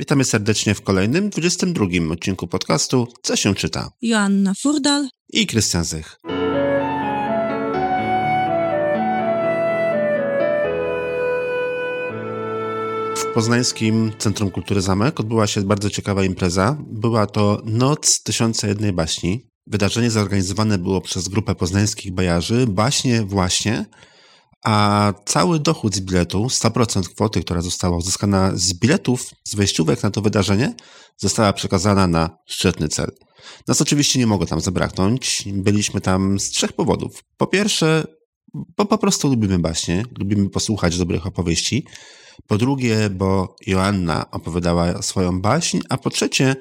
Witamy serdecznie w kolejnym, 22 odcinku podcastu Co się czyta? Joanna Furdal i Krystian Zych. W poznańskim Centrum Kultury Zamek odbyła się bardzo ciekawa impreza. Była to Noc Tysiąca Jednej Baśni. Wydarzenie zorganizowane było przez grupę poznańskich bajarzy Baśnie Właśnie, a cały dochód z biletu, 100% kwoty, która została uzyskana z biletów, z wejściówek na to wydarzenie, została przekazana na szczytny cel. Nas oczywiście nie mogło tam zabraknąć. Byliśmy tam z trzech powodów. Po pierwsze, bo po prostu lubimy baśnie, lubimy posłuchać dobrych opowieści. Po drugie, bo Joanna opowiadała swoją baśń, a po trzecie,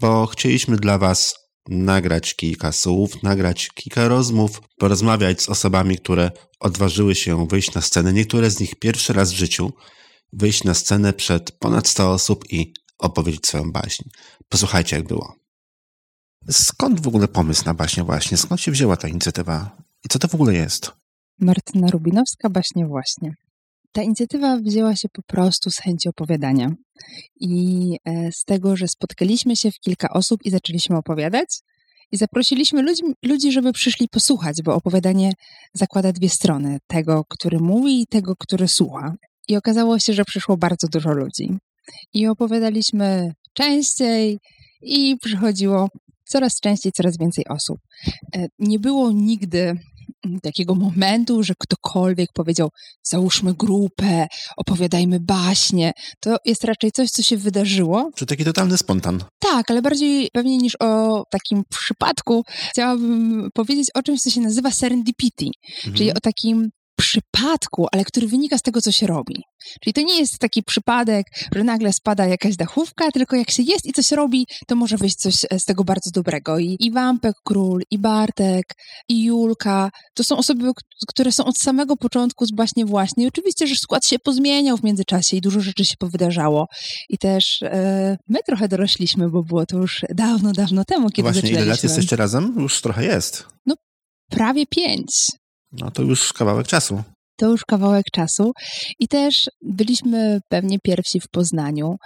bo chcieliśmy dla Was nagrać kilka słów, nagrać kilka rozmów, porozmawiać z osobami, które odważyły się wyjść na scenę, niektóre z nich pierwszy raz w życiu, wyjść na scenę przed ponad 100 osób i opowiedzieć swoją baśń. Posłuchajcie, jak było. Skąd w ogóle pomysł na baśnie właśnie? Skąd się wzięła ta inicjatywa? I co to w ogóle jest? Martyna Rubinowska, baśnie właśnie. Ta inicjatywa wzięła się po prostu z chęci opowiadania i e, z tego, że spotkaliśmy się w kilka osób i zaczęliśmy opowiadać. I zaprosiliśmy ludzi, ludzi, żeby przyszli posłuchać, bo opowiadanie zakłada dwie strony: tego, który mówi, i tego, który słucha. I okazało się, że przyszło bardzo dużo ludzi. I opowiadaliśmy częściej, i przychodziło coraz częściej, coraz więcej osób. E, nie było nigdy takiego momentu, że ktokolwiek powiedział, załóżmy grupę, opowiadajmy baśnie. To jest raczej coś, co się wydarzyło. Czy taki totalny spontan? Tak, ale bardziej pewnie niż o takim przypadku chciałabym powiedzieć o czymś, co się nazywa serendipity, mhm. czyli o takim przypadku, ale który wynika z tego, co się robi. Czyli to nie jest taki przypadek, że nagle spada jakaś dachówka, tylko jak się jest i coś robi, to może wyjść coś e, z tego bardzo dobrego. I, i Wampek Król, i Bartek, i Julka, to są osoby, które są od samego początku z właśnie właśnie. I oczywiście, że skład się pozmieniał w międzyczasie i dużo rzeczy się powydarzało. I też e, my trochę dorośliśmy, bo było to już dawno, dawno temu, kiedy Właśnie, zaczynaliśmy. ile lat jesteście razem? Już trochę jest. No, prawie pięć. No to już kawałek czasu. To już kawałek czasu. I też byliśmy pewnie pierwsi w Poznaniu.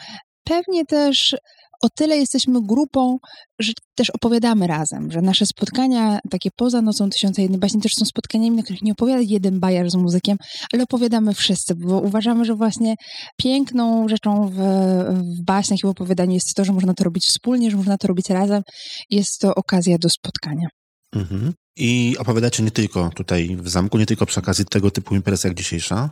Pewnie też o tyle jesteśmy grupą, że też opowiadamy razem, że nasze spotkania takie poza Nocą Tysiąca Jednej Baśni też są spotkaniami, na których nie opowiada jeden bajar z muzykiem, ale opowiadamy wszyscy, bo uważamy, że właśnie piękną rzeczą w, w baśniach i w opowiadaniu jest to, że można to robić wspólnie, że można to robić razem. Jest to okazja do spotkania. Mhm. I opowiadacie nie tylko tutaj w zamku, nie tylko przy okazji tego typu imprez jak dzisiejsza?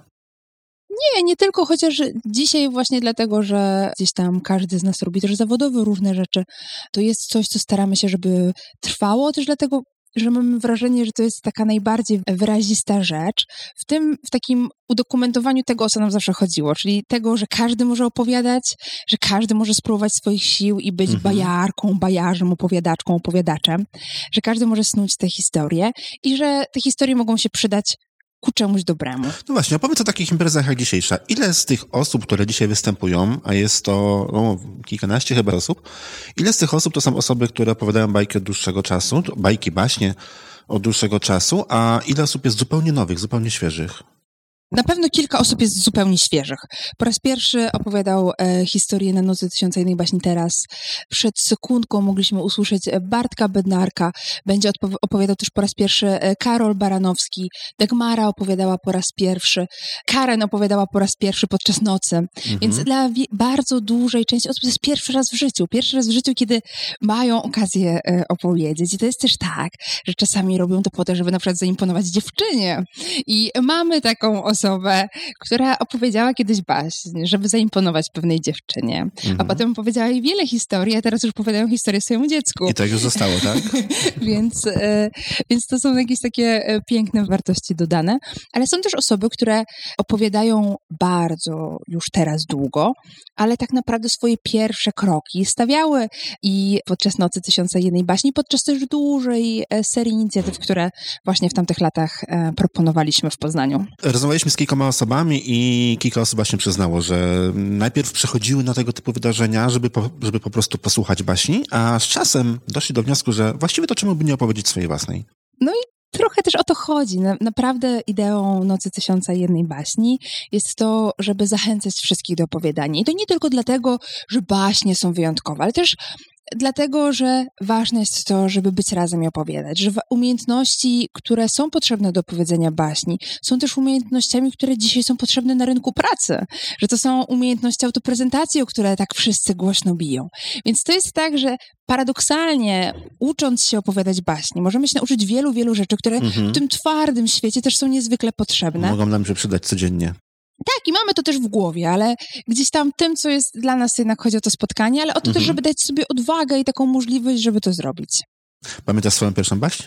Nie, nie tylko, chociaż dzisiaj właśnie dlatego, że gdzieś tam każdy z nas robi też zawodowe różne rzeczy, to jest coś, co staramy się, żeby trwało, też dlatego że mamy wrażenie, że to jest taka najbardziej wyrazista rzecz w tym, w takim udokumentowaniu tego, o co nam zawsze chodziło, czyli tego, że każdy może opowiadać, że każdy może spróbować swoich sił i być mhm. bajarką, bajarzem, opowiadaczką, opowiadaczem, że każdy może snuć te historie i że te historie mogą się przydać ku czemuś dobremu. No właśnie, opowiedz o takich imprezach jak dzisiejsza. Ile z tych osób, które dzisiaj występują, a jest to no, kilkanaście chyba osób, ile z tych osób to są osoby, które opowiadają bajki od dłuższego czasu, bajki, baśnie od dłuższego czasu, a ile osób jest zupełnie nowych, zupełnie świeżych? Na pewno kilka osób jest zupełnie świeżych. Po raz pierwszy opowiadał e, historię na Nocy Tysiąca Jednej Baśni teraz. Przed sekundką mogliśmy usłyszeć e, Bartka Bednarka. Będzie opowiadał też po raz pierwszy e, Karol Baranowski. Dagmara opowiadała po raz pierwszy. Karen opowiadała po raz pierwszy podczas nocy. Mhm. Więc dla bardzo dużej części osób to jest pierwszy raz w życiu. Pierwszy raz w życiu, kiedy mają okazję e, opowiedzieć. I to jest też tak, że czasami robią to po to, żeby na przykład zaimponować dziewczynie. I mamy taką osobę, osobę, która opowiedziała kiedyś baśń, żeby zaimponować pewnej dziewczynie. Mhm. A potem opowiedziała jej wiele historii, a teraz już opowiadają historię swojemu dziecku. I tak już zostało, tak? więc, e, więc to są jakieś takie e, piękne wartości dodane. Ale są też osoby, które opowiadają bardzo już teraz długo, ale tak naprawdę swoje pierwsze kroki stawiały i podczas Nocy Tysiąca Jednej Baśni, podczas też dużej e, serii inicjatyw, które właśnie w tamtych latach proponowaliśmy w Poznaniu. Rozmawialiśmy z kilkoma osobami i kilka osób właśnie przyznało, że najpierw przechodziły na tego typu wydarzenia, żeby po, żeby po prostu posłuchać baśni, a z czasem doszli do wniosku, że właściwie to czemu by nie opowiedzieć swojej własnej. No i trochę też o to chodzi. Na, naprawdę ideą Nocy Tysiąca Jednej Baśni jest to, żeby zachęcać wszystkich do opowiadania. I to nie tylko dlatego, że baśnie są wyjątkowe, ale też Dlatego, że ważne jest to, żeby być razem i opowiadać, że umiejętności, które są potrzebne do opowiedzenia baśni, są też umiejętnościami, które dzisiaj są potrzebne na rynku pracy, że to są umiejętności autoprezentacji, o które tak wszyscy głośno biją. Więc to jest tak, że paradoksalnie, ucząc się opowiadać baśni, możemy się nauczyć wielu, wielu rzeczy, które mhm. w tym twardym świecie też są niezwykle potrzebne. Mogą nam się przydać codziennie. Tak, i mamy to też w głowie, ale gdzieś tam tym, co jest dla nas jednak chodzi o to spotkanie, ale o to mhm. też, żeby dać sobie odwagę i taką możliwość, żeby to zrobić. Pamiętasz swoją pierwszą baśń?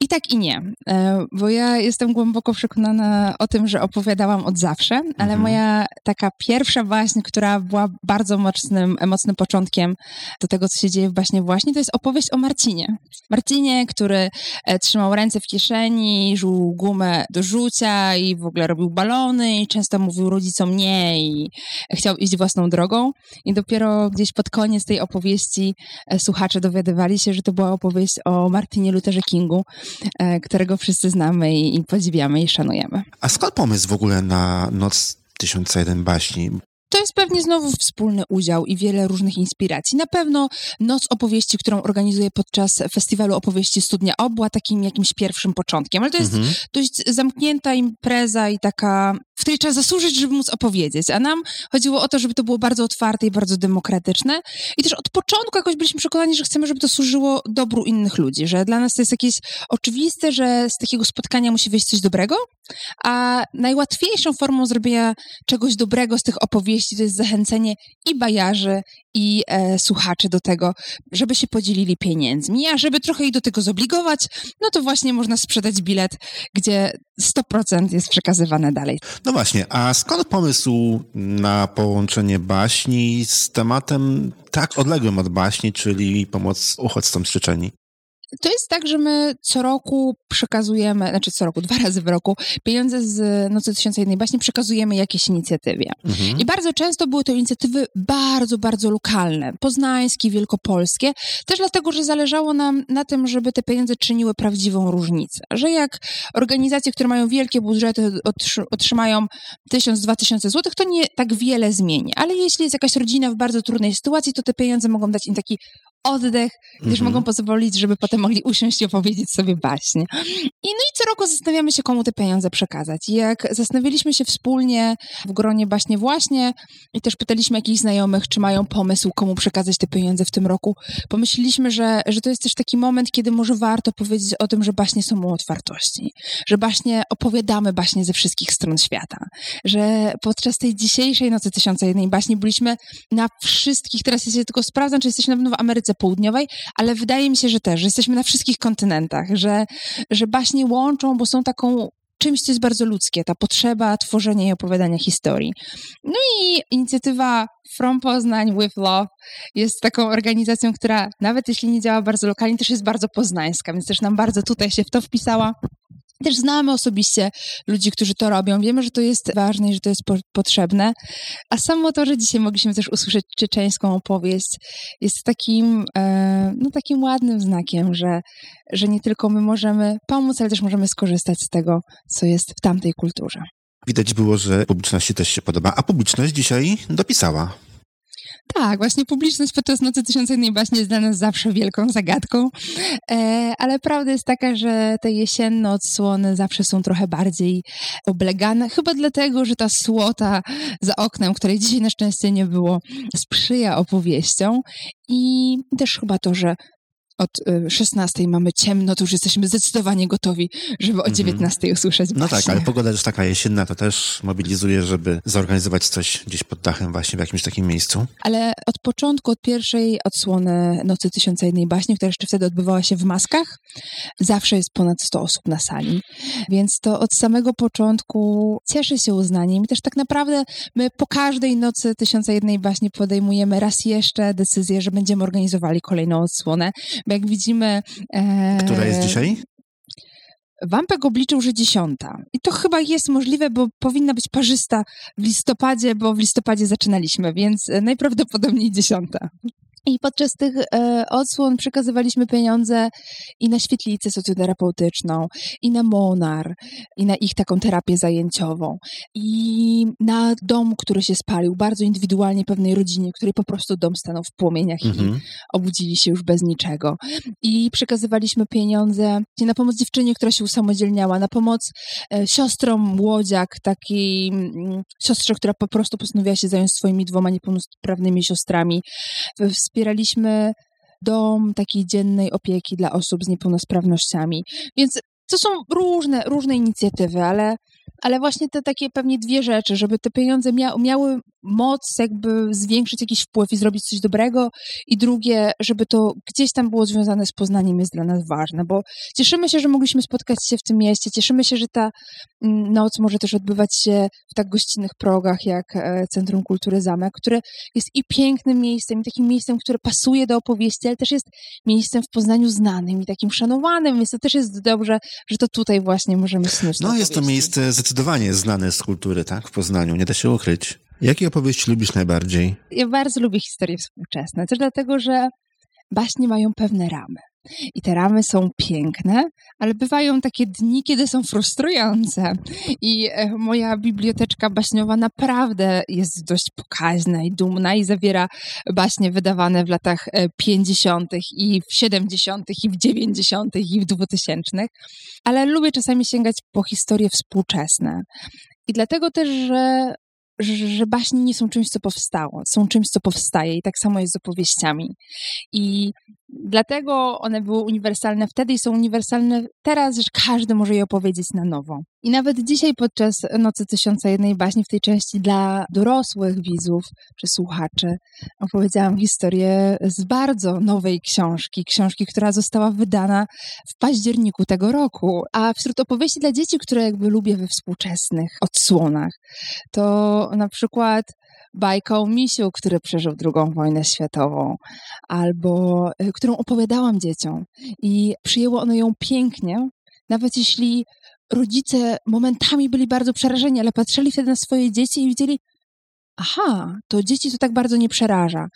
I tak i nie, e, bo ja jestem głęboko przekonana o tym, że opowiadałam od zawsze, ale mhm. moja taka pierwsza baśń, która była bardzo mocnym, mocnym początkiem do tego, co się dzieje w baśnie właśnie, to jest opowieść o Marcinie. Marcinie, który e, trzymał ręce w kieszeni, żuł gumę do rzucia i w ogóle robił balony i często mówił rodzicom nie i chciał iść własną drogą. I dopiero gdzieś pod koniec tej opowieści e, słuchacze dowiadywali się, że to była opowieść o Martinie Lutherze Kingu, którego wszyscy znamy i, i podziwiamy i szanujemy. A skąd pomysł w ogóle na Noc 1001 baśni? To jest pewnie znowu wspólny udział i wiele różnych inspiracji. Na pewno Noc Opowieści, którą organizuję podczas Festiwalu Opowieści Studnia O, była takim jakimś pierwszym początkiem, ale to jest mhm. dość zamknięta impreza i taka w której trzeba zasłużyć, żeby móc opowiedzieć. A nam chodziło o to, żeby to było bardzo otwarte i bardzo demokratyczne. I też od początku jakoś byliśmy przekonani, że chcemy, żeby to służyło dobru innych ludzi, że dla nas to jest jakieś oczywiste, że z takiego spotkania musi wyjść coś dobrego, a najłatwiejszą formą zrobienia czegoś dobrego z tych opowieści to jest zachęcenie i bajarzy, i e, słuchaczy do tego, żeby się podzielili pieniędzmi, a żeby trochę ich do tego zobligować, no to właśnie można sprzedać bilet, gdzie 100% jest przekazywane dalej. No właśnie, a skąd pomysł na połączenie baśni z tematem tak odległym od baśni, czyli pomoc uchodźcom z Czeczeni? To jest tak, że my co roku przekazujemy, znaczy co roku, dwa razy w roku, pieniądze z Nocy Tysiąca Jednej Baśni przekazujemy jakiejś inicjatywie. Mhm. I bardzo często były to inicjatywy bardzo, bardzo lokalne, poznańskie, wielkopolskie, też dlatego, że zależało nam na tym, żeby te pieniądze czyniły prawdziwą różnicę. Że jak organizacje, które mają wielkie budżety, otrzymają tysiąc, dwa tysiące złotych, to nie tak wiele zmieni. Ale jeśli jest jakaś rodzina w bardzo trudnej sytuacji, to te pieniądze mogą dać im taki oddech, też mhm. mogą pozwolić, żeby potem mogli usiąść i opowiedzieć sobie baśnie. I no i co roku zastanawiamy się, komu te pieniądze przekazać. I jak zastanowiliśmy się wspólnie w gronie baśnie właśnie i też pytaliśmy jakichś znajomych, czy mają pomysł, komu przekazać te pieniądze w tym roku, pomyśleliśmy, że, że to jest też taki moment, kiedy może warto powiedzieć o tym, że baśnie są o otwartości, że baśnie opowiadamy baśnie ze wszystkich stron świata, że podczas tej dzisiejszej Nocy Tysiąca Jednej Baśni byliśmy na wszystkich, teraz ja się tylko sprawdzam, czy jesteśmy na pewno w Ameryce Południowej, ale wydaje mi się, że też, że jesteśmy na wszystkich kontynentach, że, że baśnie łączą, bo są taką czymś, co jest bardzo ludzkie, ta potrzeba tworzenia i opowiadania historii. No i inicjatywa From Poznań with Love jest taką organizacją, która nawet jeśli nie działa bardzo lokalnie, też jest bardzo poznańska, więc też nam bardzo tutaj się w to wpisała. Też znamy osobiście ludzi, którzy to robią. Wiemy, że to jest ważne i że to jest po potrzebne. A samo to, że dzisiaj mogliśmy też usłyszeć czeczeńską opowieść, jest takim, e, no, takim ładnym znakiem, że, że nie tylko my możemy pomóc, ale też możemy skorzystać z tego, co jest w tamtej kulturze. Widać było, że publiczności też się podoba, a publiczność dzisiaj dopisała. Tak, właśnie publiczność podczas Nocy Tysiąca Jednej Baśni jest dla nas zawsze wielką zagadką, e, ale prawda jest taka, że te jesienne odsłony zawsze są trochę bardziej oblegane, chyba dlatego, że ta słota za oknem, której dzisiaj na szczęście nie było, sprzyja opowieściom. I też chyba to, że od 16 y, mamy ciemno, to już jesteśmy zdecydowanie gotowi, żeby o 19 mhm. usłyszeć No tak, ale pogoda już taka jesienna, to też mobilizuje, żeby zorganizować coś gdzieś pod dachem właśnie w jakimś takim miejscu. Ale od początku, od pierwszej odsłony Nocy Tysiąca Jednej Baśni, która jeszcze wtedy odbywała się w maskach, zawsze jest ponad 100 osób na sali. Więc to od samego początku cieszy się uznaniem i też tak naprawdę my po każdej Nocy Tysiąca Jednej Baśni podejmujemy raz jeszcze decyzję, że będziemy organizowali kolejną odsłonę bo jak widzimy... E, Która jest dzisiaj? Wampek obliczył, że dziesiąta. I to chyba jest możliwe, bo powinna być parzysta w listopadzie, bo w listopadzie zaczynaliśmy, więc najprawdopodobniej dziesiąta. I podczas tych e, odsłon przekazywaliśmy pieniądze i na świetlicę socjoterapeutyczną, i na Monar, i na ich taką terapię zajęciową, i na dom, który się spalił, bardzo indywidualnie pewnej rodzinie, której po prostu dom stanął w płomieniach Mhm. i obudzili się już bez niczego. I przekazywaliśmy pieniądze na pomoc dziewczynie, która się usamodzielniała, na pomoc e, siostrom Łodziak, takiej mm, siostrze, która po prostu postanowiła się zająć swoimi dwoma niepełnosprawnymi siostrami. W- Wspieraliśmy dom takiej dziennej opieki dla osób z niepełnosprawnościami. Więc to są różne, różne inicjatywy, ale, ale właśnie te takie pewnie dwie rzeczy, żeby te pieniądze mia miały moc jakby zwiększyć jakiś wpływ i zrobić coś dobrego. I drugie, żeby to gdzieś tam było związane z Poznaniem jest dla nas ważne, bo cieszymy się, że mogliśmy spotkać się w tym mieście, cieszymy się, że ta mm, noc może też odbywać się w tak gościnnych progach jak e, Centrum Kultury Zamek, które jest i pięknym miejscem, i takim miejscem, które pasuje do opowieści, ale też jest miejscem w Poznaniu znanym i takim szanowanym, więc to też jest dobrze, że to tutaj właśnie możemy snuć No, jest to miejsce zdecydowanie znane z kultury, tak? W Poznaniu, nie da się ukryć. Jakie opowieści lubisz najbardziej? Ja bardzo lubię historie współczesne, też dlatego, że baśnie mają pewne ramy. I te ramy są piękne, ale bywają takie dni, kiedy są frustrujące. I e, moja biblioteczka baśniowa naprawdę jest dość pokaźna i dumna i zawiera baśnie wydawane w latach e, 50. i w 70. i w 90. i w 2000. Ale lubię czasami sięgać po historie współczesne. I dlatego też, że, że baśnie nie są czymś, co powstało, są czymś, co powstaje i tak samo jest z opowieściami. I dlatego one były uniwersalne wtedy i są uniwersalne teraz, że każdy może je opowiedzieć na nowo. I nawet dzisiaj podczas Nocy Tysiąca Jednej Baśni w tej części dla dorosłych widzów czy słuchaczy opowiedziałam historię z bardzo nowej książki, książki, która została wydana w październiku tego roku. A wśród opowieści dla dzieci, które jakby lubię we współczesnych odsłonach, to na przykład bajka o misiu, który przeżył II wojnę światową, albo y, którą opowiadałam dzieciom. I przyjęło ono ją pięknie, nawet jeśli rodzice momentami byli bardzo przerażeni, ale patrzyli wtedy na swoje dzieci i widzieli, aha, to dzieci to tak bardzo nie przeraża.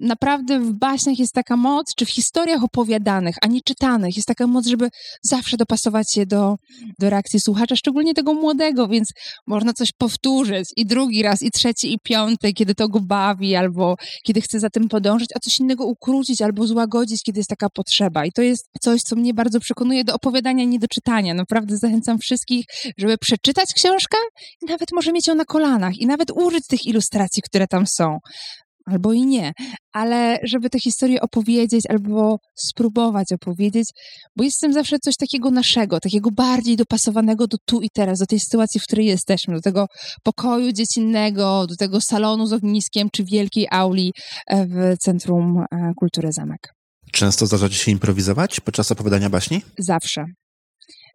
Naprawdę w baśniach jest taka moc, czy w historiach opowiadanych, a nie czytanych, jest taka moc, żeby zawsze dopasować się do, do reakcji słuchacza, szczególnie tego młodego, więc można coś powtórzyć i drugi raz, i trzeci, i piąty, kiedy to go bawi, albo kiedy chce za tym podążyć, a coś innego ukrócić albo złagodzić, kiedy jest taka potrzeba. I to jest coś, co mnie bardzo przekonuje do opowiadania, nie do czytania. Naprawdę zachęcam wszystkich, żeby przeczytać książkę i nawet może mieć ją na kolanach i nawet użyć tych ilustracji, które tam są. Albo i nie, ale żeby tę historię opowiedzieć albo spróbować opowiedzieć, bo jest w tym zawsze coś takiego naszego, takiego bardziej dopasowanego do tu i teraz, do tej sytuacji, w której jesteśmy, do tego pokoju dziecinnego, do tego salonu z ogniskiem czy wielkiej auli e, w Centrum e, Kultury Zamek. Często zdarza ci się improwizować podczas opowiadania baśni? Zawsze.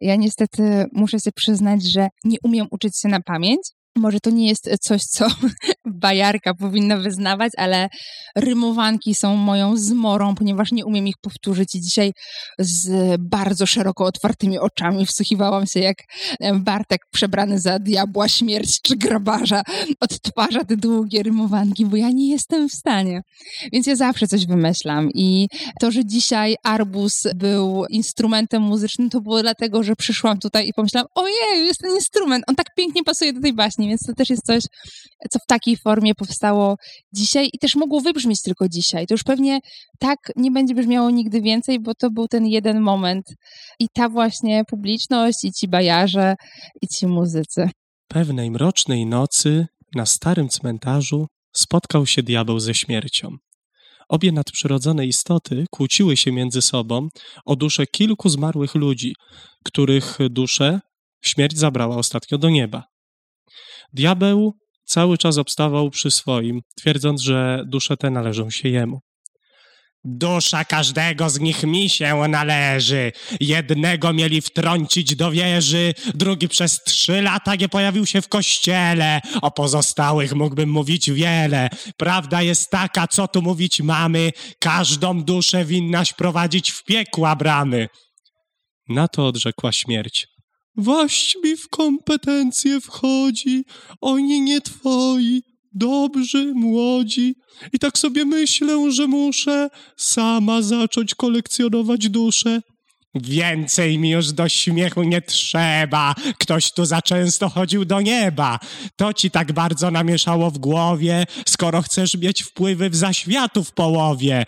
Ja niestety muszę się przyznać, że nie umiem uczyć się na pamięć. Może to nie jest coś, co bajarka powinna wyznawać, ale rymowanki są moją zmorą, ponieważ nie umiem ich powtórzyć. I dzisiaj z bardzo szeroko otwartymi oczami wsłuchiwałam się, jak Bartek przebrany za diabła, śmierć czy grabarza odtwarza te długie rymowanki, bo ja nie jestem w stanie. Więc ja zawsze coś wymyślam. I to, że dzisiaj arbuz był instrumentem muzycznym, to było dlatego, że przyszłam tutaj i pomyślałam, ojej, jest ten instrument, on tak pięknie pasuje do tej baśni, więc to też jest coś, co w takiej formie powstało dzisiaj i też mogło wybrzmieć tylko dzisiaj. To już pewnie tak nie będzie brzmiało nigdy więcej, bo to był ten jeden moment i ta właśnie publiczność, i ci bajarze, i ci muzycy. Pewnej mrocznej nocy na starym cmentarzu spotkał się diabeł ze śmiercią. Obie nadprzyrodzone istoty kłóciły się między sobą o dusze kilku zmarłych ludzi, których dusze śmierć zabrała ostatnio do nieba. Diabeł cały czas obstawał przy swoim, twierdząc, że dusze te należą się jemu. Dusza każdego z nich mi się należy. Jednego mieli wtrącić do wieży, drugi przez trzy lata nie pojawił się w kościele. O pozostałych mógłbym mówić wiele. Prawda jest taka, co tu mówić mamy, każdą duszę winnaś prowadzić w piekła bramy. Na to odrzekła śmierć. Waść mi w kompetencje wchodzi, oni nie twoi, dobrzy, młodzi. I tak sobie myślę, że muszę sama zacząć kolekcjonować dusze. Więcej mi już do śmiechu nie trzeba. Ktoś tu za często chodził do nieba. To ci tak bardzo namieszało w głowie, skoro chcesz mieć wpływy w zaświatu w połowie.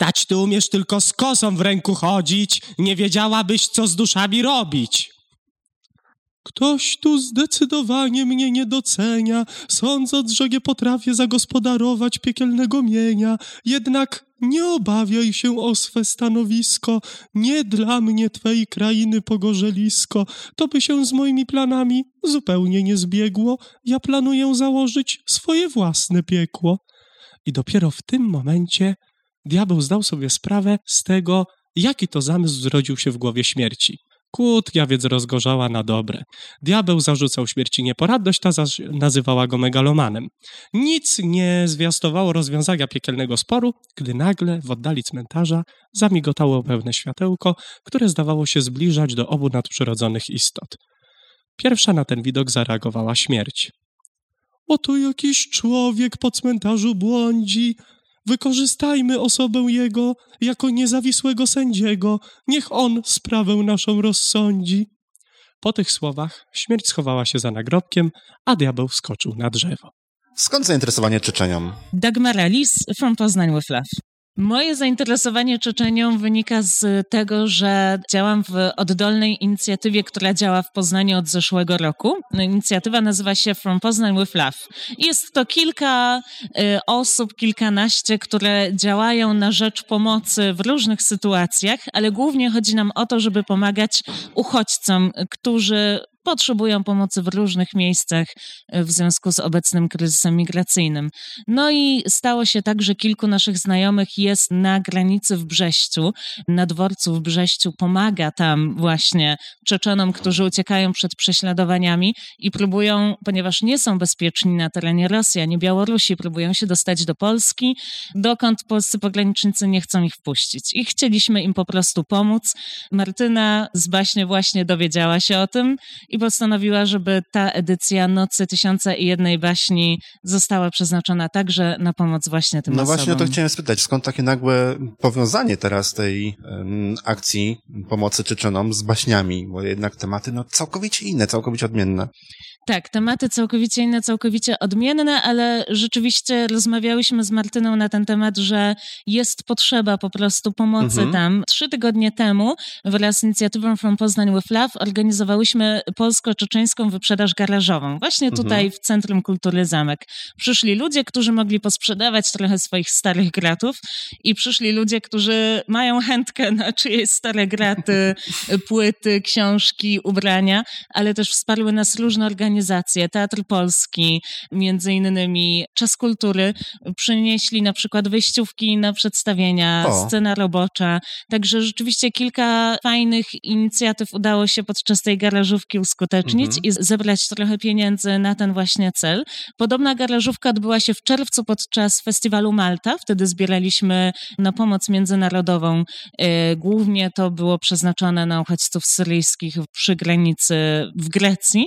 Dać ty umiesz tylko z kosą w ręku chodzić, nie wiedziałabyś, co z duszami robić. Ktoś tu zdecydowanie mnie nie docenia, sądząc, że nie potrafię zagospodarować piekielnego mienia. Jednak nie obawiaj się o swe stanowisko, nie dla mnie twej krainy pogorzelisko. To by się z moimi planami zupełnie nie zbiegło. Ja planuję założyć swoje własne piekło. I dopiero w tym momencie diabeł zdał sobie sprawę z tego, jaki to zamysł zrodził się w głowie śmierci. Kłótnia więc rozgorzała na dobre. Diabeł zarzucał śmierci nieporadność, ta zaś nazywała go megalomanem. Nic nie zwiastowało rozwiązania piekielnego sporu, gdy nagle w oddali cmentarza zamigotało pełne światełko, które zdawało się zbliżać do obu nadprzyrodzonych istot. Pierwsza na ten widok zareagowała śmierć. Oto jakiś człowiek po cmentarzu błądzi, Wykorzystajmy osobę jego jako niezawisłego sędziego. Niech on sprawę naszą rozsądzi. Po tych słowach śmierć schowała się za nagrobkiem, a diabeł wskoczył na drzewo. Skąd zainteresowanie Czeczenią? Dagmar Alice from Poznań with Love. Moje zainteresowanie Czeczenią wynika z tego, że działam w oddolnej inicjatywie, która działa w Poznaniu od zeszłego roku. Inicjatywa nazywa się From Poznań with Love. Jest to kilka y, osób, kilkanaście, które działają na rzecz pomocy w różnych sytuacjach, ale głównie chodzi nam o to, żeby pomagać uchodźcom, którzy potrzebują pomocy w różnych miejscach e, w związku z obecnym kryzysem migracyjnym. No i stało się tak, że kilku naszych znajomych jest na granicy w Brześciu, na dworcu w Brześciu, pomaga tam właśnie Czeczenom, którzy uciekają przed prześladowaniami i próbują, ponieważ nie są bezpieczni na terenie Rosji ani Białorusi, próbują się dostać do Polski, dokąd polscy pogranicznicy nie chcą ich wpuścić. I chcieliśmy im po prostu pomóc. Martyna z baśnie właśnie dowiedziała się o tym i postanowiła, żeby ta edycja Nocy Tysiąca i Jednej Baśni została przeznaczona także na pomoc właśnie tym no osobom. No właśnie o to chciałem spytać, skąd takie nagłe powiązanie teraz tej um, akcji pomocy Czeczenom z baśniami, bo jednak tematy no całkowicie inne, całkowicie odmienne. Tak, tematy całkowicie inne, całkowicie odmienne, ale rzeczywiście rozmawiałyśmy z Martyną na ten temat, że jest potrzeba po prostu pomocy mhm. tam. Trzy tygodnie temu wraz z inicjatywą From Poznań with Love organizowałyśmy polsko-czeczeńską wyprzedaż garażową. Właśnie mhm. tutaj w Centrum Kultury Zamek. Przyszli ludzie, którzy mogli posprzedawać trochę swoich starych gratów i przyszli ludzie, którzy mają chętkę na czyjeś stare graty, płyty, książki, ubrania, ale też wsparły nas różne organizacje organizacje, Teatr Polski, między innymi Czas Kultury, przynieśli na przykład wyjściówki na przedstawienia, o. scena robocza. Także rzeczywiście kilka fajnych inicjatyw udało się podczas tej garażówki uskutecznić mhm. i zebrać trochę pieniędzy na ten właśnie cel. Podobna garażówka odbyła się w czerwcu podczas festiwalu Malta. Wtedy zbieraliśmy na pomoc międzynarodową. E, głównie to było przeznaczone na uchodźców syryjskich przy granicy w Grecji.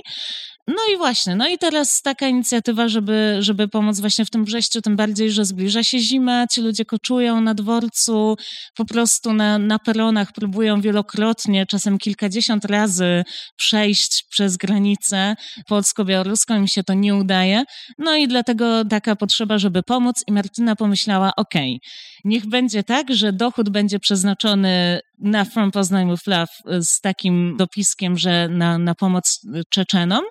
No i właśnie, no i teraz taka inicjatywa, żeby, żeby pomóc właśnie w tym Brześciu, tym bardziej, że zbliża się zima, ci ludzie koczują na dworcu, po prostu na, na peronach próbują wielokrotnie, czasem kilkadziesiąt razy przejść przez granicę polsko-białoruską, im się to nie udaje. No i dlatego taka potrzeba, żeby pomóc i Martyna pomyślała, okej, okay, niech będzie tak, że dochód będzie przeznaczony na From Poznań with Love z takim dopiskiem, że na, na pomoc Czeczenom,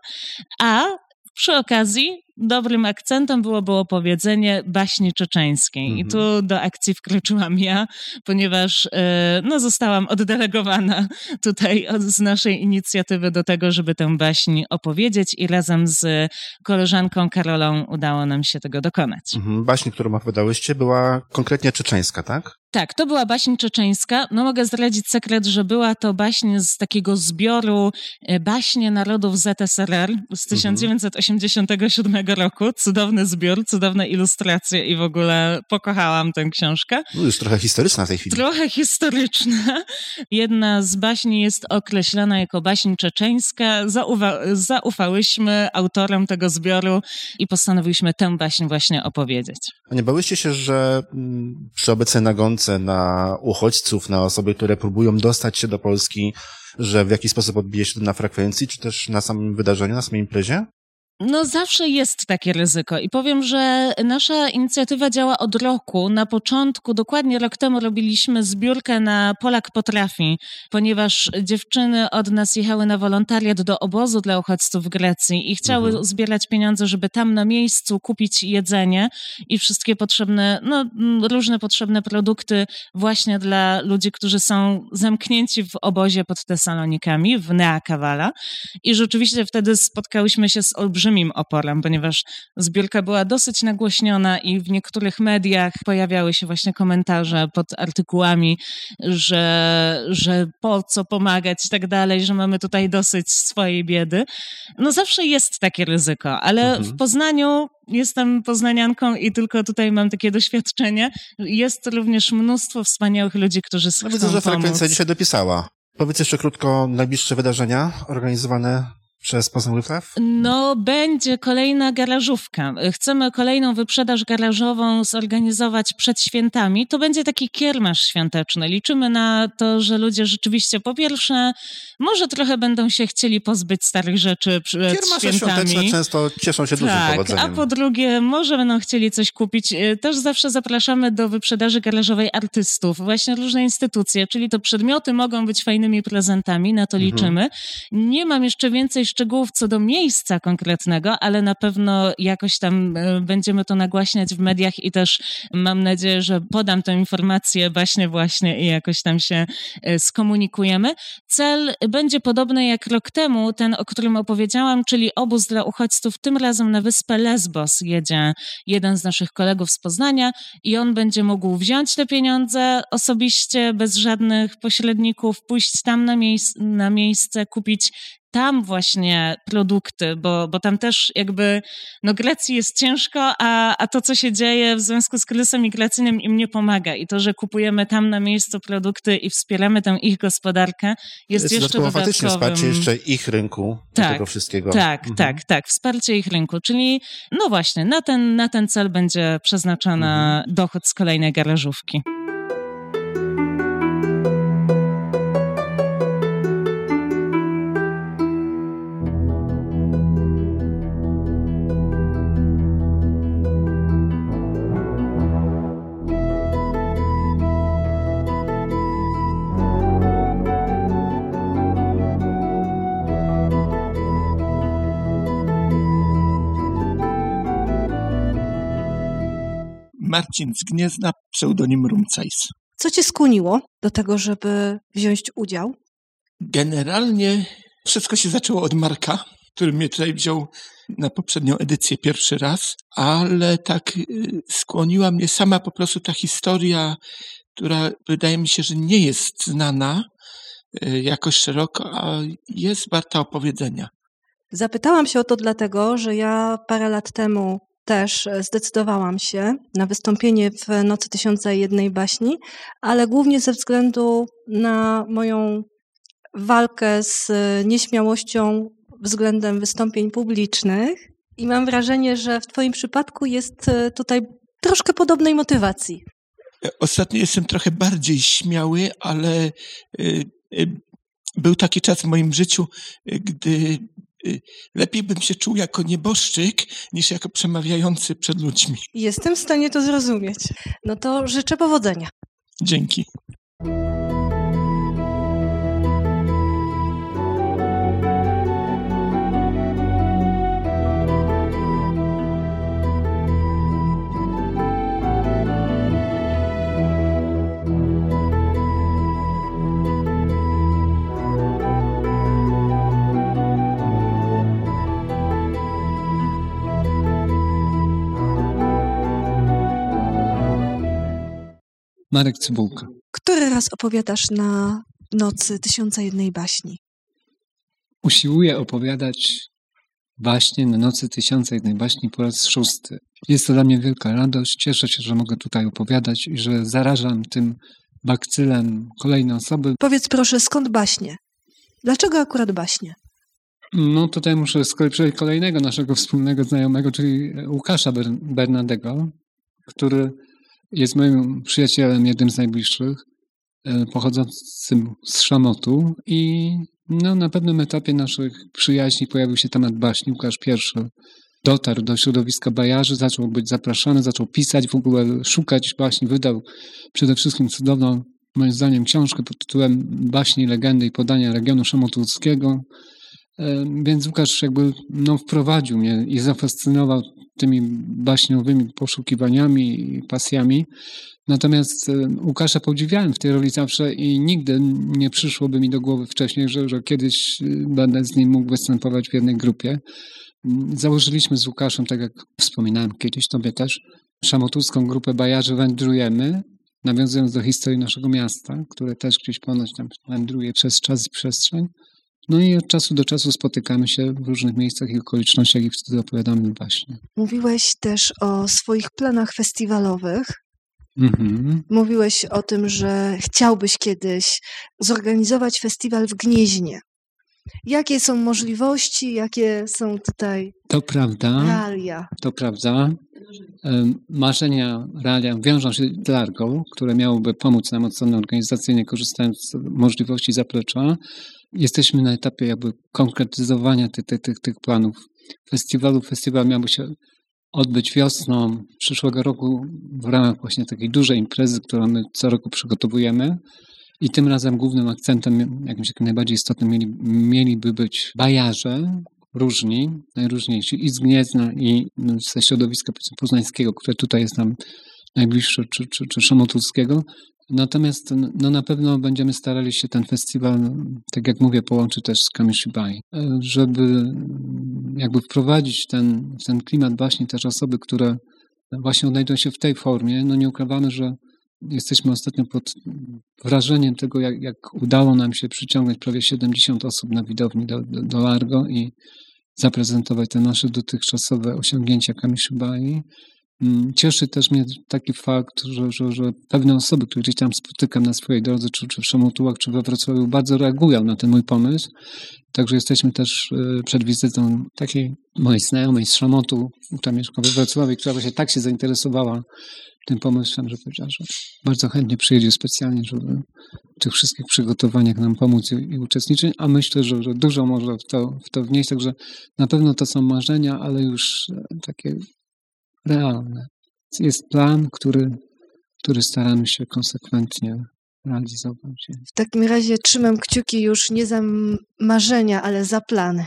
a przy okazji dobrym akcentem byłoby opowiedzenie baśni czeczeńskiej. Mhm. I tu do akcji wkroczyłam ja, ponieważ e, no, zostałam oddelegowana tutaj od, z naszej inicjatywy do tego, żeby tę baśń opowiedzieć i razem z koleżanką Karolą udało nam się tego dokonać. Mhm. Baśń, którą opowiadałyście, była konkretnie czeczeńska, tak? Tak, to była baśń czeczeńska. No mogę zdradzić sekret, że była to baśń z takiego zbioru e, baśnie narodów ZSRR z 1987 mhm. zeszłego roku. Cudowny zbiór, cudowne ilustracje i w ogóle pokochałam tę książkę. No już trochę historyczna w tej chwili. Trochę historyczna. Jedna z baśni jest określona jako baśń czeczeńska. Zauwa zaufałyśmy autorom tego zbioru i postanowiliśmy tę baśń właśnie opowiedzieć. A nie bałyście się, że mm, przy obecnej nagonce na uchodźców, na osoby, które próbują dostać się do Polski, że w jakiś sposób odbije się to na frekwencji, czy też na samym wydarzeniu, na samej imprezie? No zawsze jest takie ryzyko i powiem, że nasza inicjatywa działa od roku. Na początku, dokładnie rok temu robiliśmy zbiórkę na Polak Potrafi, ponieważ dziewczyny od nas jechały na wolontariat do obozu dla uchodźców w Grecji i chciały mhm. zbierać pieniądze, żeby tam na miejscu kupić jedzenie i wszystkie potrzebne, no różne potrzebne produkty właśnie dla ludzi, którzy są zamknięci w obozie pod Tesalonikami, w Neakawala. I rzeczywiście wtedy spotkałyśmy się z olbrzymim olbrzymim oporem, ponieważ zbiórka była dosyć nagłośniona i w niektórych mediach pojawiały się właśnie komentarze pod artykułami, że, że po co pomagać i tak dalej, że mamy tutaj dosyć swojej biedy. No zawsze jest takie ryzyko, ale mhm. w Poznaniu jestem poznanianką i tylko tutaj mam takie doświadczenie. Jest również mnóstwo wspaniałych ludzi, którzy no, widzę, że frekwencja dzisiaj dopisała. Powiedz jeszcze krótko najbliższe wydarzenia organizowane przez Poznań Reflew? No, będzie kolejna garażówka. Chcemy kolejną wyprzedaż garażową zorganizować przed świętami. To będzie taki kiermasz świąteczny. Liczymy na to, że ludzie rzeczywiście po pierwsze, może trochę będą się chcieli pozbyć starych rzeczy przed Kiermasze świętami. świąteczne często cieszą się dużym tak, powodzeniem. a po drugie, może będą chcieli coś kupić. Y, też zawsze zapraszamy do wyprzedaży garażowej artystów, właśnie różne instytucje, czyli to przedmioty mogą być fajnymi prezentami, na to mhm. liczymy. Nie mam jeszcze więcej szczegółów co do miejsca konkretnego, ale na pewno jakoś tam e, będziemy to nagłaśniać w mediach i też mam nadzieję, że podam tę informację właśnie właśnie i jakoś tam się e, skomunikujemy. Cel będzie podobny jak rok temu, ten, o którym opowiedziałam, czyli obóz dla uchodźców. Tym razem na wyspę Lesbos jedzie jeden z naszych kolegów z Poznania i on będzie mógł wziąć te pieniądze osobiście, bez żadnych pośredników, pójść tam na, miejsc na miejsce, kupić tam właśnie produkty, bo, bo tam też jakby, no Grecji jest ciężko, a, a to, co się dzieje w związku z kryzysem migracyjnym im nie pomaga i to, że kupujemy tam na miejscu produkty i wspieramy tę ich gospodarkę jest, jest jeszcze dodatkowym... faktycznie wsparcie jeszcze ich rynku tak, tego wszystkiego. Tak, mhm. tak, tak, wsparcie ich rynku, czyli no właśnie, na ten, na ten cel będzie przeznaczony mhm. dochód z kolejnej garażówki. Marcin z Gniezna, pseudonim Rumcajs. Co cię skłoniło do tego, żeby wziąć udział? Generalnie wszystko się zaczęło od Marka, który mnie tutaj wziął na poprzednią edycję pierwszy raz, ale tak y, skłoniła mnie sama po prostu ta historia, która wydaje mi się, że nie jest znana y, jakoś szeroko, a jest warta opowiedzenia. Zapytałam się o to dlatego, że ja parę lat temu też zdecydowałam się na wystąpienie w Nocy Tysiąca Jednej Baśni, ale głównie ze względu na moją walkę z nieśmiałością względem wystąpień publicznych. I mam wrażenie, że w Twoim przypadku jest e, tutaj troszkę podobnej motywacji. Ostatnio jestem trochę bardziej śmiały, ale e, e, był taki czas w moim życiu, gdy lepiej bym się czuł jako nieboszczyk niż jako przemawiający przed ludźmi. Jestem w stanie to zrozumieć. No to życzę powodzenia. Dzięki. Marek Cybułka. Który raz opowiadasz na nocy Tysiąca Jednej Baśni? Usiłuję opowiadać właśnie na Nocy Tysiąca Jednej Baśni po raz szósty. Jest to dla mnie wielka radość. Cieszę się, że mogę tutaj opowiadać i że zarażam tym bakcylem kolejne osoby. Powiedz proszę, skąd baśnie? Dlaczego akurat baśnie? No tutaj muszę skończyć kolejnego naszego wspólnego znajomego, czyli Łukasza Bernadego, który jest moim przyjacielem, jednym z najbliższych, e, pochodzącym z Szamotu i no, na pewnym etapie naszych przyjaźni pojawił się temat baśni. Łukasz pierwszy dotarł do środowiska bajarzy, zaczął być zapraszany, zaczął pisać, w ogóle szukać baśni. Wydał przede wszystkim cudowną, moim zdaniem, książkę pod tytułem Baśni, legendy i podania regionu szamotulskiego. E, więc Łukasz jakby no, wprowadził mnie i zafascynował tymi baśniowymi poszukiwaniami i pasjami. Natomiast e, Łukasza podziwiałem w tej roli zawsze i nigdy nie przyszłoby mi do głowy wcześniej, że, że kiedyś e, będę z nim mógł występować w jednej grupie. Założyliśmy z Łukaszem, tak jak wspominałem kiedyś tobie też, szamotuską grupę Bajarzy Wędrujemy, nawiązując do historii naszego miasta, które też gdzieś ponoć tam wędruje przez czas i przestrzeń. No i od czasu do czasu spotykamy się w różnych miejscach i okolicznościach i wtedy opowiadamy właśnie. Mówiłeś też o swoich planach festiwalowych. Mhm. Mówiłeś o tym, że chciałbyś kiedyś zorganizować festiwal w Gnieźnie. Jakie są możliwości, jakie są tutaj To prawda, realia? to prawda. Em, Marzenia, realia wiążą się z Largo, które miałoby pomóc nam od strony organizacyjnej, korzystając z możliwości zaplecza. Jesteśmy na etapie jakby konkretyzowania tych, tych, tych, tych planów festiwalu. Festiwal miałby się odbyć wiosną przyszłego roku w ramach właśnie takiej dużej imprezy, którą my co roku przygotowujemy. I tym razem głównym akcentem, jakimś takim najbardziej istotnym, mieli, mieliby być bajarze, różni, najróżniejsi, i z Gniezna, i ze środowiska poznańskiego, które tutaj jest nam najbliższe, czy, czy, czy szamotulskiego. Natomiast no, na pewno będziemy starali się ten festiwal, tak jak mówię, połączyć też z Kamishibai, e, żeby jakby wprowadzić ten, ten klimat właśnie też osoby, które właśnie odnajdują się w tej formie. No nie ukrywamy, że jesteśmy ostatnio pod wrażeniem tego, jak, jak udało nam się przyciągnąć prawie 70 osób na widowni do, do, do Largo i zaprezentować te nasze dotychczasowe osiągnięcia Kamishibai. Mm, Cieszy też mnie taki fakt, że, że, że pewne osoby, które gdzieś tam spotykam na swojej drodze, czy, czy w Szamotułach, czy we Wrocławiu, bardzo reagują na ten mój pomysł. Także jesteśmy też y, przed wizytą takiej mojej znajomej z Szamotu, która mieszka we Wrocławiu, która właśnie tak się zainteresowała tym pomysłem, że powiedziała, że bardzo chętnie przyjedzie specjalnie, żeby w tych wszystkich przygotowaniach nam pomóc i, i uczestniczyć, a myślę, że, że dużo może w to, w to wnieść, także na pewno to są marzenia, ale już e, takie realne. Jest plan, który, który staramy się konsekwentnie realizować. W takim razie trzymam kciuki już nie za marzenia, ale za plany.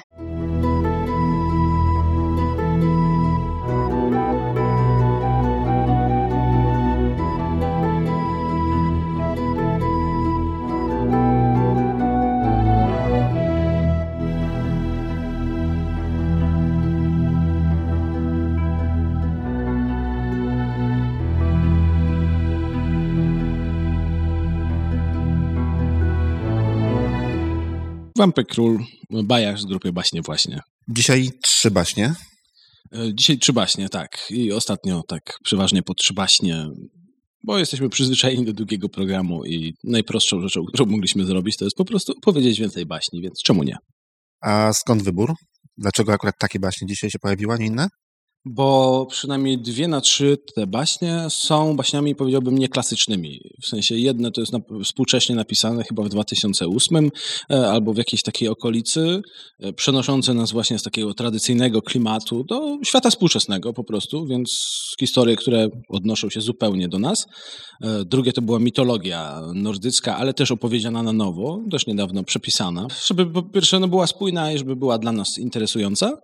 Wampy Król, Bajarz z grupy Baśnie właśnie. Dzisiaj trzy baśnie. E, Dzisiaj trzy baśnie, tak. I ostatnio tak przeważnie po trzy baśnie, bo jesteśmy przyzwyczajeni do długiego programu i najprostszą rzeczą, którą mogliśmy zrobić, to jest po prostu powiedzieć więcej baśni, więc czemu nie? A skąd wybór? Dlaczego akurat takie baśnie dzisiaj się pojawiły, a nie inne? Bo przynajmniej dwie na trzy te baśnie są baśniami, powiedziałbym, nieklasycznymi. W sensie jedne to jest współcześnie napisane chyba w 2008 e, albo w jakiejś takiej okolicy, e, przenoszące nas właśnie z takiego tradycyjnego klimatu do świata współczesnego po prostu, więc historie, które odnoszą się zupełnie do nas. E, Drugie to była mitologia nordycka, ale też opowiedziana na nowo, też niedawno przepisana, żeby po pierwsze no, była spójna i żeby była dla nas interesująca.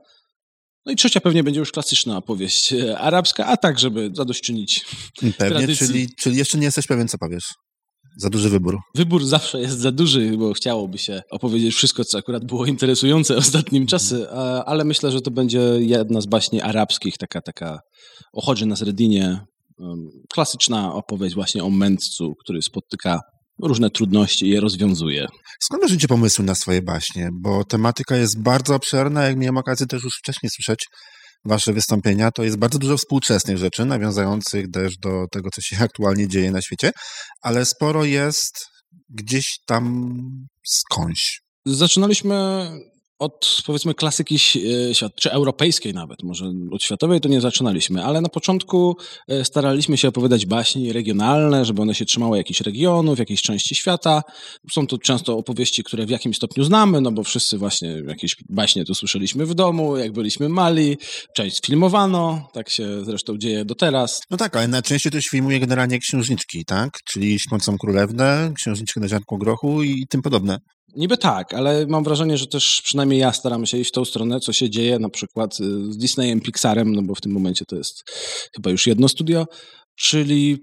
No i trzecia pewnie będzie już klasyczna opowieść e, arabska, a tak, żeby zadośćczynić Pewnie, tradycji. czyli, czyli jeszcze nie jesteś pewien, co powiesz. Za duży wybór. Wybór zawsze jest za duży, bo chciałoby się opowiedzieć wszystko, co akurat było interesujące ostatnim czasy, a- ale myślę, że to będzie jedna z baśni arabskich, taka, taka o na Sredinie, em, klasyczna opowieść właśnie o mędrcu, który spotyka różne trudności je rozwiązuje. Skąd bierzecie pomysły na swoje baśnie? Bo tematyka jest bardzo obszerna, jak miałem okazję też już wcześniej słyszeć wasze wystąpienia, to jest bardzo dużo współczesnych rzeczy, nawiązujących też do tego, co się aktualnie dzieje na świecie, ale sporo jest gdzieś tam skądś. Zaczynaliśmy od powiedzmy klasyki świat, czy europejskiej nawet, może od światowej to nie zaczynaliśmy, ale na początku e, staraliśmy się opowiadać baśni regionalne, żeby one się trzymały jakichś regionów, jakiejś części świata. Są to często opowieści, które w jakimś stopniu znamy, no bo wszyscy właśnie jakieś baśnie tu słyszeliśmy w domu, jak byliśmy mali, część sfilmowano, tak się zresztą dzieje do teraz. No tak, ale najczęściej się filmuje generalnie księżniczki, tak? Czyli Śpiącą Królewnę, Księżniczkę na ziarnku grochu i tym podobne. Niby tak, ale mam wrażenie, że też przynajmniej ja staram się iść w tą stronę, co się dzieje na przykład y, z Disneyem, Pixarem, no bo w tym momencie to jest chyba już jedno studio, czyli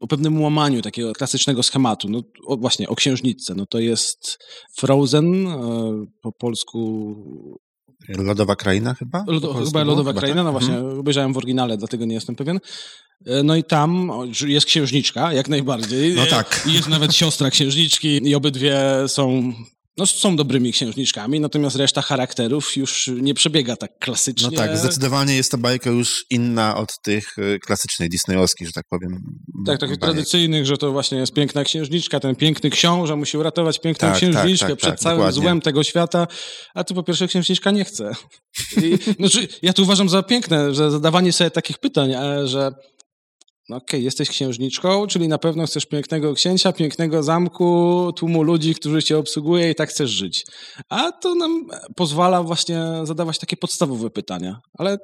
o pewnym łamaniu takiego klasycznego schematu. No o, właśnie, o księżniczce. No to jest Frozen, e, po polsku Lodowa kraina chyba? Lodo, chyba Lodowa chyba kraina, tak? no właśnie, mhm. obejrzałem w oryginale, dlatego nie jestem pewien. E, no i tam jest księżniczka, jak najbardziej. No tak. Jest nawet siostra księżniczki i obydwie są no, są dobrymi księżniczkami, natomiast reszta charakterów już nie przebiega tak klasycznie. No tak, zdecydowanie jest to bajka już inna od tych e, klasycznych disneyowskich, że tak powiem. Tak, takich tradycyjnych, że to właśnie jest piękna księżniczka, ten piękny książę musi uratować piękną tak, tak księżniczkę tak, tak, przed całym dokładnie. złem tego świata, a tu po pierwsze księżniczka nie chce. I, znaczy, ja to uważam za piękne, że zadawanie sobie takich pytań, że no okej, okay, jesteś księżniczką, czyli na pewno chcesz pięknego księcia, pięknego zamku, tłumu ludzi, którzy cię obsługuje i tak chcesz żyć. A to nam pozwala właśnie zadawać takie podstawowe pytania. Ale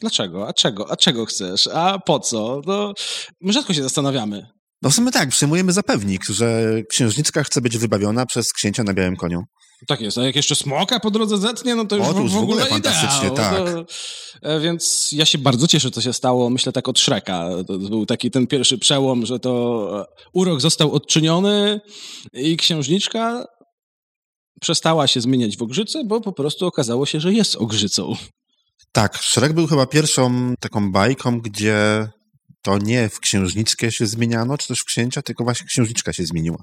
dlaczego? A czego? A czego chcesz? A po co? No, my rzadko się zastanawiamy. No w sumie tak, przyjmujemy za pewnik, że księżniczka chce być wybawiona przez księcia na białym koniu. Tak jest, a jak jeszcze smoka po drodze zetnie, no to już, o, to już w, ogóle, ogóle fantastycznie, ideał. tak. To, e, więc ja się bardzo cieszę, co się stało, myślę tak od Shreka. To był taki ten pierwszy przełom, że to e, urok został odczyniony i księżniczka przestała się zmieniać w ogrzyce, bo po prostu okazało się, że jest ogrzycą. Tak, Shrek był chyba pierwszą taką bajką, gdzie to nie w księżniczkę się zmieniano, czy też w księcia, tylko właśnie księżniczka się zmieniła.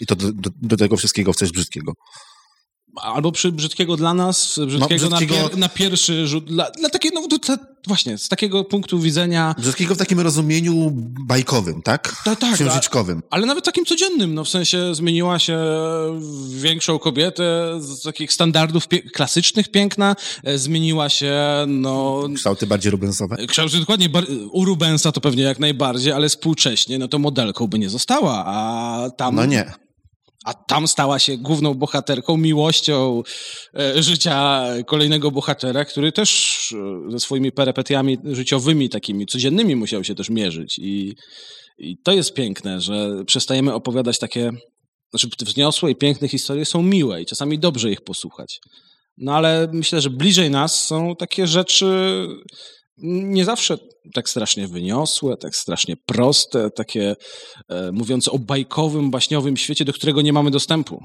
I to do, do, do tego wszystkiego w coś brzydkiego albo przy brzydkiego dla nas, brzydkiego, no, brzydkiego... Na, pier, na, pierwszy rzut, dla, dla takiego, no to, właśnie, z takiego punktu widzenia... Brzydkiego w takim rozumieniu bajkowym, tak? Tak, tak. Księżyczkowym. Ale nawet takim codziennym, no w sensie zmieniła się większą kobietę z takich standardów pie klasycznych piękna, e, zmieniła się, no... Kształty bardziej rubensowe? Kształty dokładnie, u Rubensa to pewnie jak najbardziej, ale współcześnie, no to modelką by nie została, a tam... No nie a tam stała się główną bohaterką, miłością e, życia kolejnego bohatera, który też e, ze swoimi perepetiami życiowymi, takimi codziennymi musiał się też mierzyć. I, i to jest piękne, że przestajemy opowiadać takie, znaczy wzniosłe i piękne historie są miłe i czasami dobrze ich posłuchać. No ale myślę, że bliżej nas są takie rzeczy nie zawsze tak strasznie wyniosłe, tak strasznie proste, takie e, mówiące o bajkowym, baśniowym świecie, do którego nie mamy dostępu.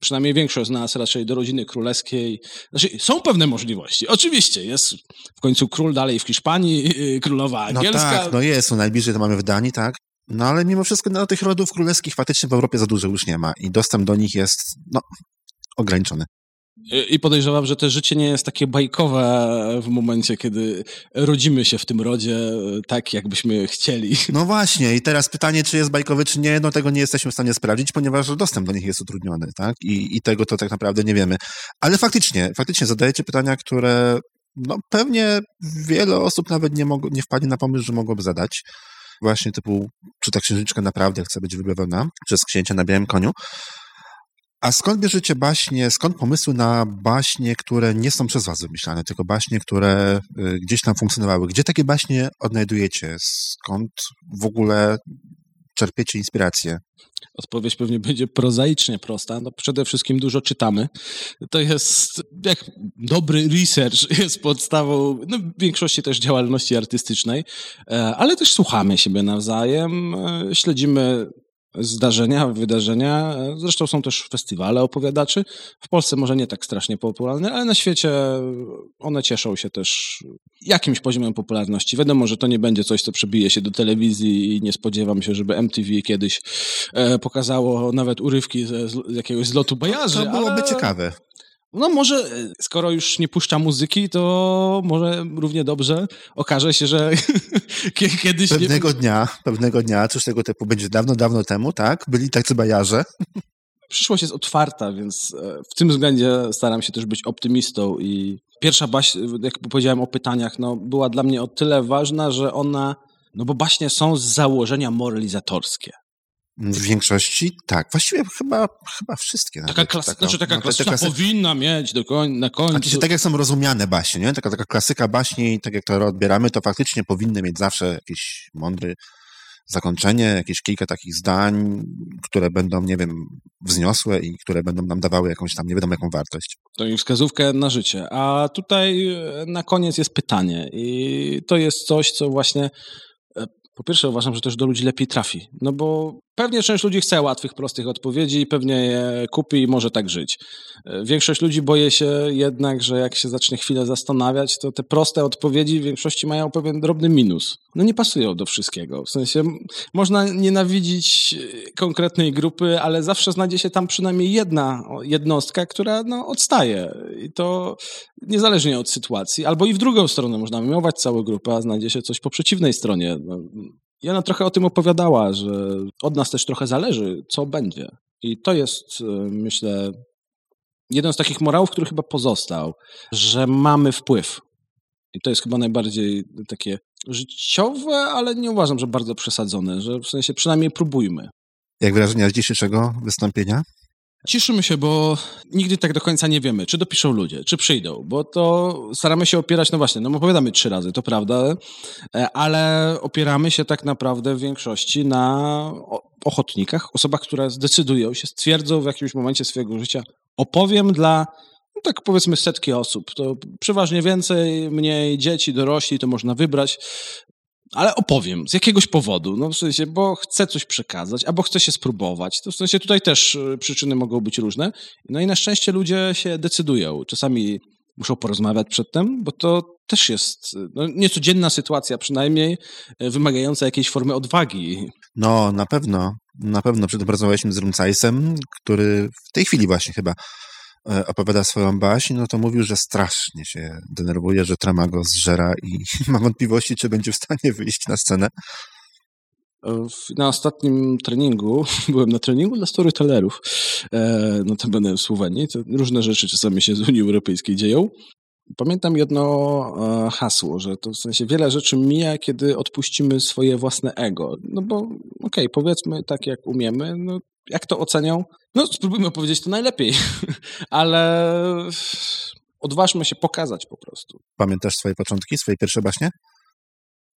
Przynajmniej większość z nas raczej do rodziny królewskiej. Znaczy, są pewne możliwości. Oczywiście, jest w końcu król dalej w Hiszpanii, królowa no angielska. No tak, no jest, no najbliżej to mamy w Danii, tak? No ale mimo wszystko no, tych rodów królewskich faktycznie w Europie za dużo już nie ma i dostęp do nich jest, no, ograniczony. I podejrzewam, że to życie nie jest takie bajkowe w momencie, kiedy rodzimy się w tym rodzie tak, jakbyśmy chcieli. No właśnie, i teraz pytanie, czy jest bajkowy, czy nie, no tego nie jesteśmy w stanie sprawdzić, ponieważ dostęp do nich jest utrudniony, tak? I, i tego to tak naprawdę nie wiemy. Ale faktycznie, faktycznie zadajecie pytania, które no pewnie wiele osób nawet nie, mog- nie wpadnie na pomysł, że mogłoby zadać. Właśnie typu, czy ta księżniczka naprawdę chce być wybawiona przez księcia na białym koniu. A skąd bierzecie baśnie, skąd pomysły na baśnie, które nie są przez was wymyślane, tylko baśnie, które y, gdzieś tam funkcjonowały? Gdzie takie baśnie odnajdujecie? Skąd w ogóle czerpiecie inspirację? Odpowiedź pewnie będzie prozaicznie prosta. No przede wszystkim dużo czytamy. To jest, jak dobry research jest podstawą no, większości też działalności artystycznej, e, ale też słuchamy siebie nawzajem, e, śledzimy zdarzenia, wydarzenia. Zresztą są też festiwale opowiadaczy. W Polsce może nie tak strasznie popularne, ale na świecie one cieszą się też jakimś poziomem popularności. Wiadomo, że to nie będzie coś, co przebije się do telewizji i nie spodziewam się, żeby MTV kiedyś e, pokazało nawet urywki z, z jakiegoś zlotu bajarzy. To byłoby ale... ciekawe. No może, e, skoro już nie puszcza muzyki, to może równie dobrze okaże się, że kiedyś... Pewnego nie... dnia, pewnego dnia, coś tego typu będzie dawno, dawno temu, tak? Byli tacy bajarze. Przyszłość jest otwarta, więc e, w tym względzie staram się też być optymistą i pierwsza baś, jak powiedziałem o pytaniach, no była dla mnie o tyle ważna, że ona, no bo baśnie są z założenia moralizatorskie. W większości tak. Właściwie chyba, chyba wszystkie. Taka, klas- taka, znaczy taka no, klasyka klasy... powinna mieć do koń- na końcu. Znaczy, tak jak są rozumiane baśnie, nie? Taka, taka klasyka baśni, tak jak to odbieramy, to faktycznie powinny mieć zawsze jakiś mądry zakończenie, jakieś kilka takich zdań, które będą, nie wiem, wzniosłe i które będą nam dawały jakąś tam, nie wiadomo jaką wartość. To i wskazówkę na życie. A tutaj e, na koniec jest pytanie i to jest coś, co właśnie e, po pierwsze uważam, że też do ludzi lepiej trafi, no bo pewnie część ludzi chce łatwych, prostych odpowiedzi i pewnie je kupi i może tak żyć. E, większość ludzi boje się jednak, że jak się zacznie chwilę zastanawiać, to te proste odpowiedzi w większości mają pewien drobny minus. No nie pasują do wszystkiego. W sensie można nienawidzić e, konkretnej grupy, ale zawsze znajdzie się tam przynajmniej jedna jednostka, która no, odstaje. I to niezależnie od sytuacji. Albo i w drugą stronę można miłować całą grupę, a znajdzie się coś po przeciwnej stronie. I ona trochę o tym opowiadała, że od nas też trochę zależy, co będzie. I to jest, e, myślę, jeden z takich morałów, który chyba pozostał, że mamy wpływ. I to jest chyba najbardziej takie życiowe, ale nie uważam, że bardzo przesadzone, że w sensie przynajmniej próbujmy. Jak wrażenia z dzisiejszego wystąpienia? Cieszymy się, bo nigdy tak do końca nie wiemy, czy dopiszą ludzie, czy przyjdą, bo to staramy się opierać, no właśnie, no opowiadamy trzy razy, to prawda, e, ale opieramy się tak naprawdę w większości na ochotnikach, osobach, które zdecydują się, stwierdzą w jakimś momencie swojego życia, opowiem dla no tak powiedzmy setki osób. To przeważnie więcej, mniej dzieci, dorośli, to można wybrać ale opowiem z jakiegoś powodu, no w sensie, bo chcę coś przekazać, albo chcę się spróbować. To w sensie tutaj też y, przyczyny mogą być różne. No i na szczęście ludzie się decydują. Czasami muszą porozmawiać przedtem, bo to też jest y, no, niecodzienna sytuacja, przynajmniej y, wymagająca jakiejś formy odwagi. No, na pewno. Na pewno. Przedtem rozmawialiśmy z Rumcajsem, który w tej chwili właśnie chyba opowiada swoją baśń, no to mówił, że strasznie się denerwuje, że trema go zżera i ma wątpliwości, czy będzie w stanie wyjść na scenę. Na ostatnim treningu, byłem na treningu dla storytellerów, e, no to będę w Słowenii, to różne rzeczy czasami się z Unii Europejskiej dzieją. Pamiętam jedno e, hasło, że to w sensie wiele rzeczy mija, kiedy odpuścimy swoje własne ego. No bo okej, okay, powiedzmy tak jak umiemy, no jak to ocenią? No, spróbujmy opowiedzieć to najlepiej, ale odważmy się pokazać po prostu. Pamiętasz swoje początki, swoje pierwsze baśnie?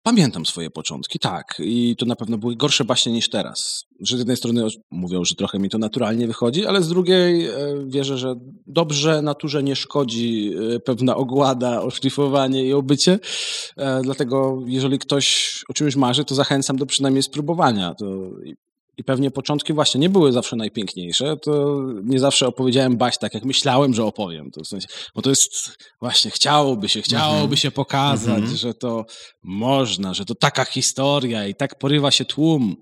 Pamiętam swoje początki, tak. I to na pewno były gorsze baśnie niż teraz. Że z jednej strony mówią, że trochę mi to naturalnie wychodzi, ale z drugiej e, wierzę, że dobrze naturze nie szkodzi e, pewna ogłada, oszlifowanie i obycie. E, dlatego jeżeli ktoś o czymś marzy, to zachęcam do przynajmniej spróbowania. To i pewnie początki właśnie nie były zawsze najpiękniejsze, to nie zawsze opowiedziałem baś tak, jak myślałem, że opowiem. To w sensie, bo to jest właśnie, chciałoby się, chciałoby -hmm. się pokazać, mm -hmm. że to można, że to taka historia i tak porywa się tłum.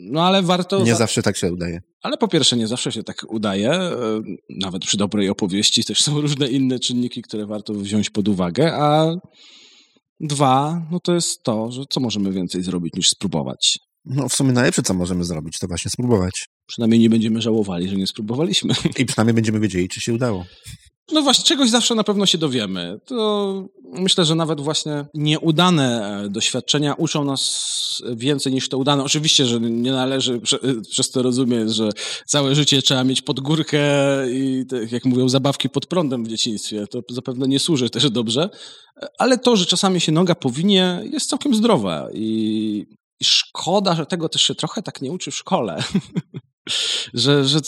No ale warto. Nie za... zawsze tak się udaje. Ale po pierwsze, nie zawsze się tak udaje. E, nawet przy dobrej opowieści też są różne inne czynniki, które warto wziąć pod uwagę. A dwa, no to jest to, że co możemy więcej zrobić niż spróbować. No w sumie najlepsze, co możemy zrobić, to właśnie spróbować. Przynajmniej nie będziemy żałowali, że nie spróbowaliśmy. I przynajmniej będziemy wiedzieli, czy się udało. No właśnie, czegoś zawsze na pewno się dowiemy. To myślę, że nawet właśnie nieudane e, doświadczenia uczą nas więcej niż te udane. Oczywiście, że nie należy przez to rozumieć, że całe życie trzeba mieć pod górkę i jak mówią, zabawki pod prądem w dzieciństwie. To zapewne nie służy też dobrze. Ale to, że czasami się noga powinie, jest całkiem zdrowe i i szkoda, że tego też się trochę tak nie uczy w szkole. że, że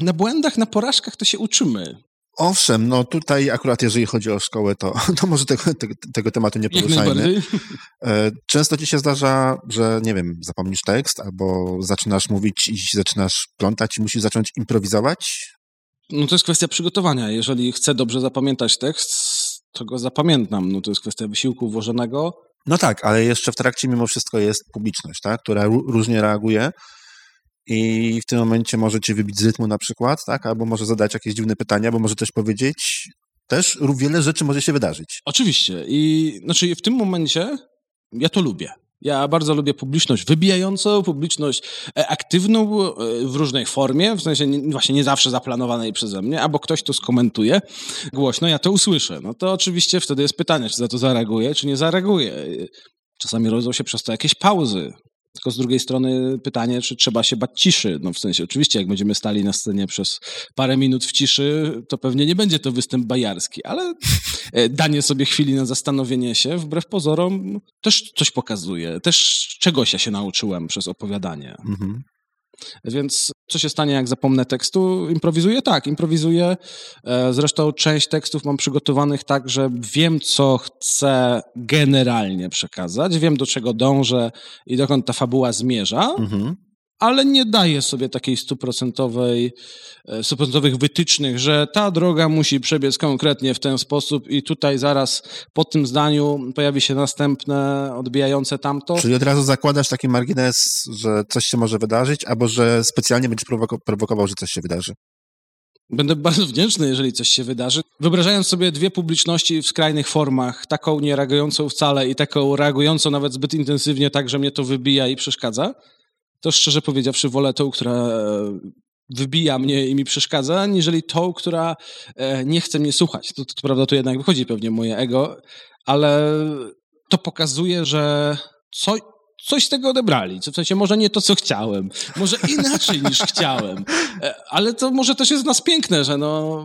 na błędach, na porażkach to się uczymy. Owszem, no tutaj akurat jeżeli chodzi o szkołę, to, to może tego, tego, tego tematu nie poruszajmy. E, Często ci się zdarza, że nie wiem, zapomnisz tekst albo zaczynasz mówić i zaczynasz plątać i musisz zacząć improwizować. No to jest kwestia przygotowania. Jeżeli chcę dobrze zapamiętać tekst, to go zapamiętam. No to jest kwestia wysiłku włożonego. No tak, ale jeszcze w trakcie mimo wszystko jest publiczność, tak, która ró- różnie reaguje i w tym momencie może cię wybić z rytmu na przykład, tak, albo może zadać jakieś dziwne pytania, bo może coś powiedzieć. Też wiele rzeczy może się wydarzyć. Oczywiście. I znaczy w tym momencie ja to lubię. Ja bardzo lubię publiczność wybijającą, publiczność e, aktywną e, w różnej formie, w sensie nie, właśnie nie zawsze zaplanowanej przeze mnie, albo ktoś to skomentuje głośno, ja to usłyszę. No to oczywiście wtedy jest pytanie, czy za to zareaguję, czy nie zareaguję. Czasami rodzą się przez to jakieś pauzy. Tylko z drugiej strony pytanie, czy trzeba się bać ciszy. No w sensie, oczywiście, jak będziemy stali na scenie przez parę minut w ciszy, to pewnie nie będzie to występ bajarski, ale e, danie sobie chwili na zastanowienie się, wbrew pozorom, też coś pokazuje. Też czegoś ja się nauczyłem przez opowiadanie. Mhm. Więc co się stanie, jak zapomnę tekstu? Improwizuję? Tak, improwizuję. E, Zresztą część tekstów mam przygotowanych tak, że wiem, co chcę generalnie przekazać, wiem, do czego dążę i dokąd ta fabuła zmierza, Mhm. Ale nie daję sobie takiej stuprocentowej, e, stuprocentowych wytycznych, że ta droga musi przebiec konkretnie w ten sposób i tutaj zaraz po tym zdaniu pojawi się następne odbijające tamto. Czyli od razu zakładasz taki margines, że coś się może wydarzyć, albo że specjalnie będziesz prowoko- prowokował, że coś się wydarzy. Będę bardzo wdzięczny, jeżeli coś się wydarzy. Wyobrażając sobie dwie publiczności w skrajnych formach, taką nie reagującą wcale i taką reagującą nawet zbyt intensywnie, tak, że mnie to wybija i przeszkadza, to szczerze powiedziawszy wolę tą, która e, wybija mnie i mi przeszkadza, niżeli tą, która e, nie chce mnie słuchać. To, to, to prawda, tu jednak wychodzi pewnie moje ego, ale to pokazuje, że co, coś z tego odebrali. Co- W sensie może nie to, co chciałem, może inaczej niż chciałem, E, ale to może też jest nas piękne, że no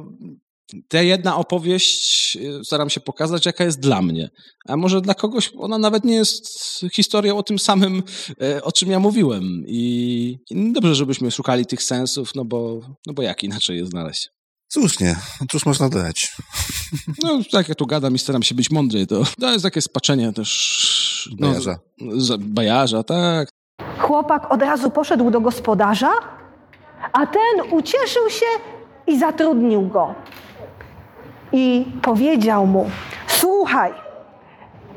ta jedna opowieść e, staram się pokazać, jaka jest dla mnie. A może dla kogoś ona nawet nie jest historią o tym samym, e, o czym ja mówiłem. I, dobrze, żebyśmy szukali tych sensów, no bo, no bo jak inaczej je znaleźć. Słusznie, cóż można dodać? No, tak jak tu gadam i staram się być mądry, to, to jest takie spaczenie też... no, Bajarza. z- z- bajarza, tak. Chłopak od razu poszedł do gospodarza, a ten ucieszył się i zatrudnił go. I powiedział mu: Słuchaj,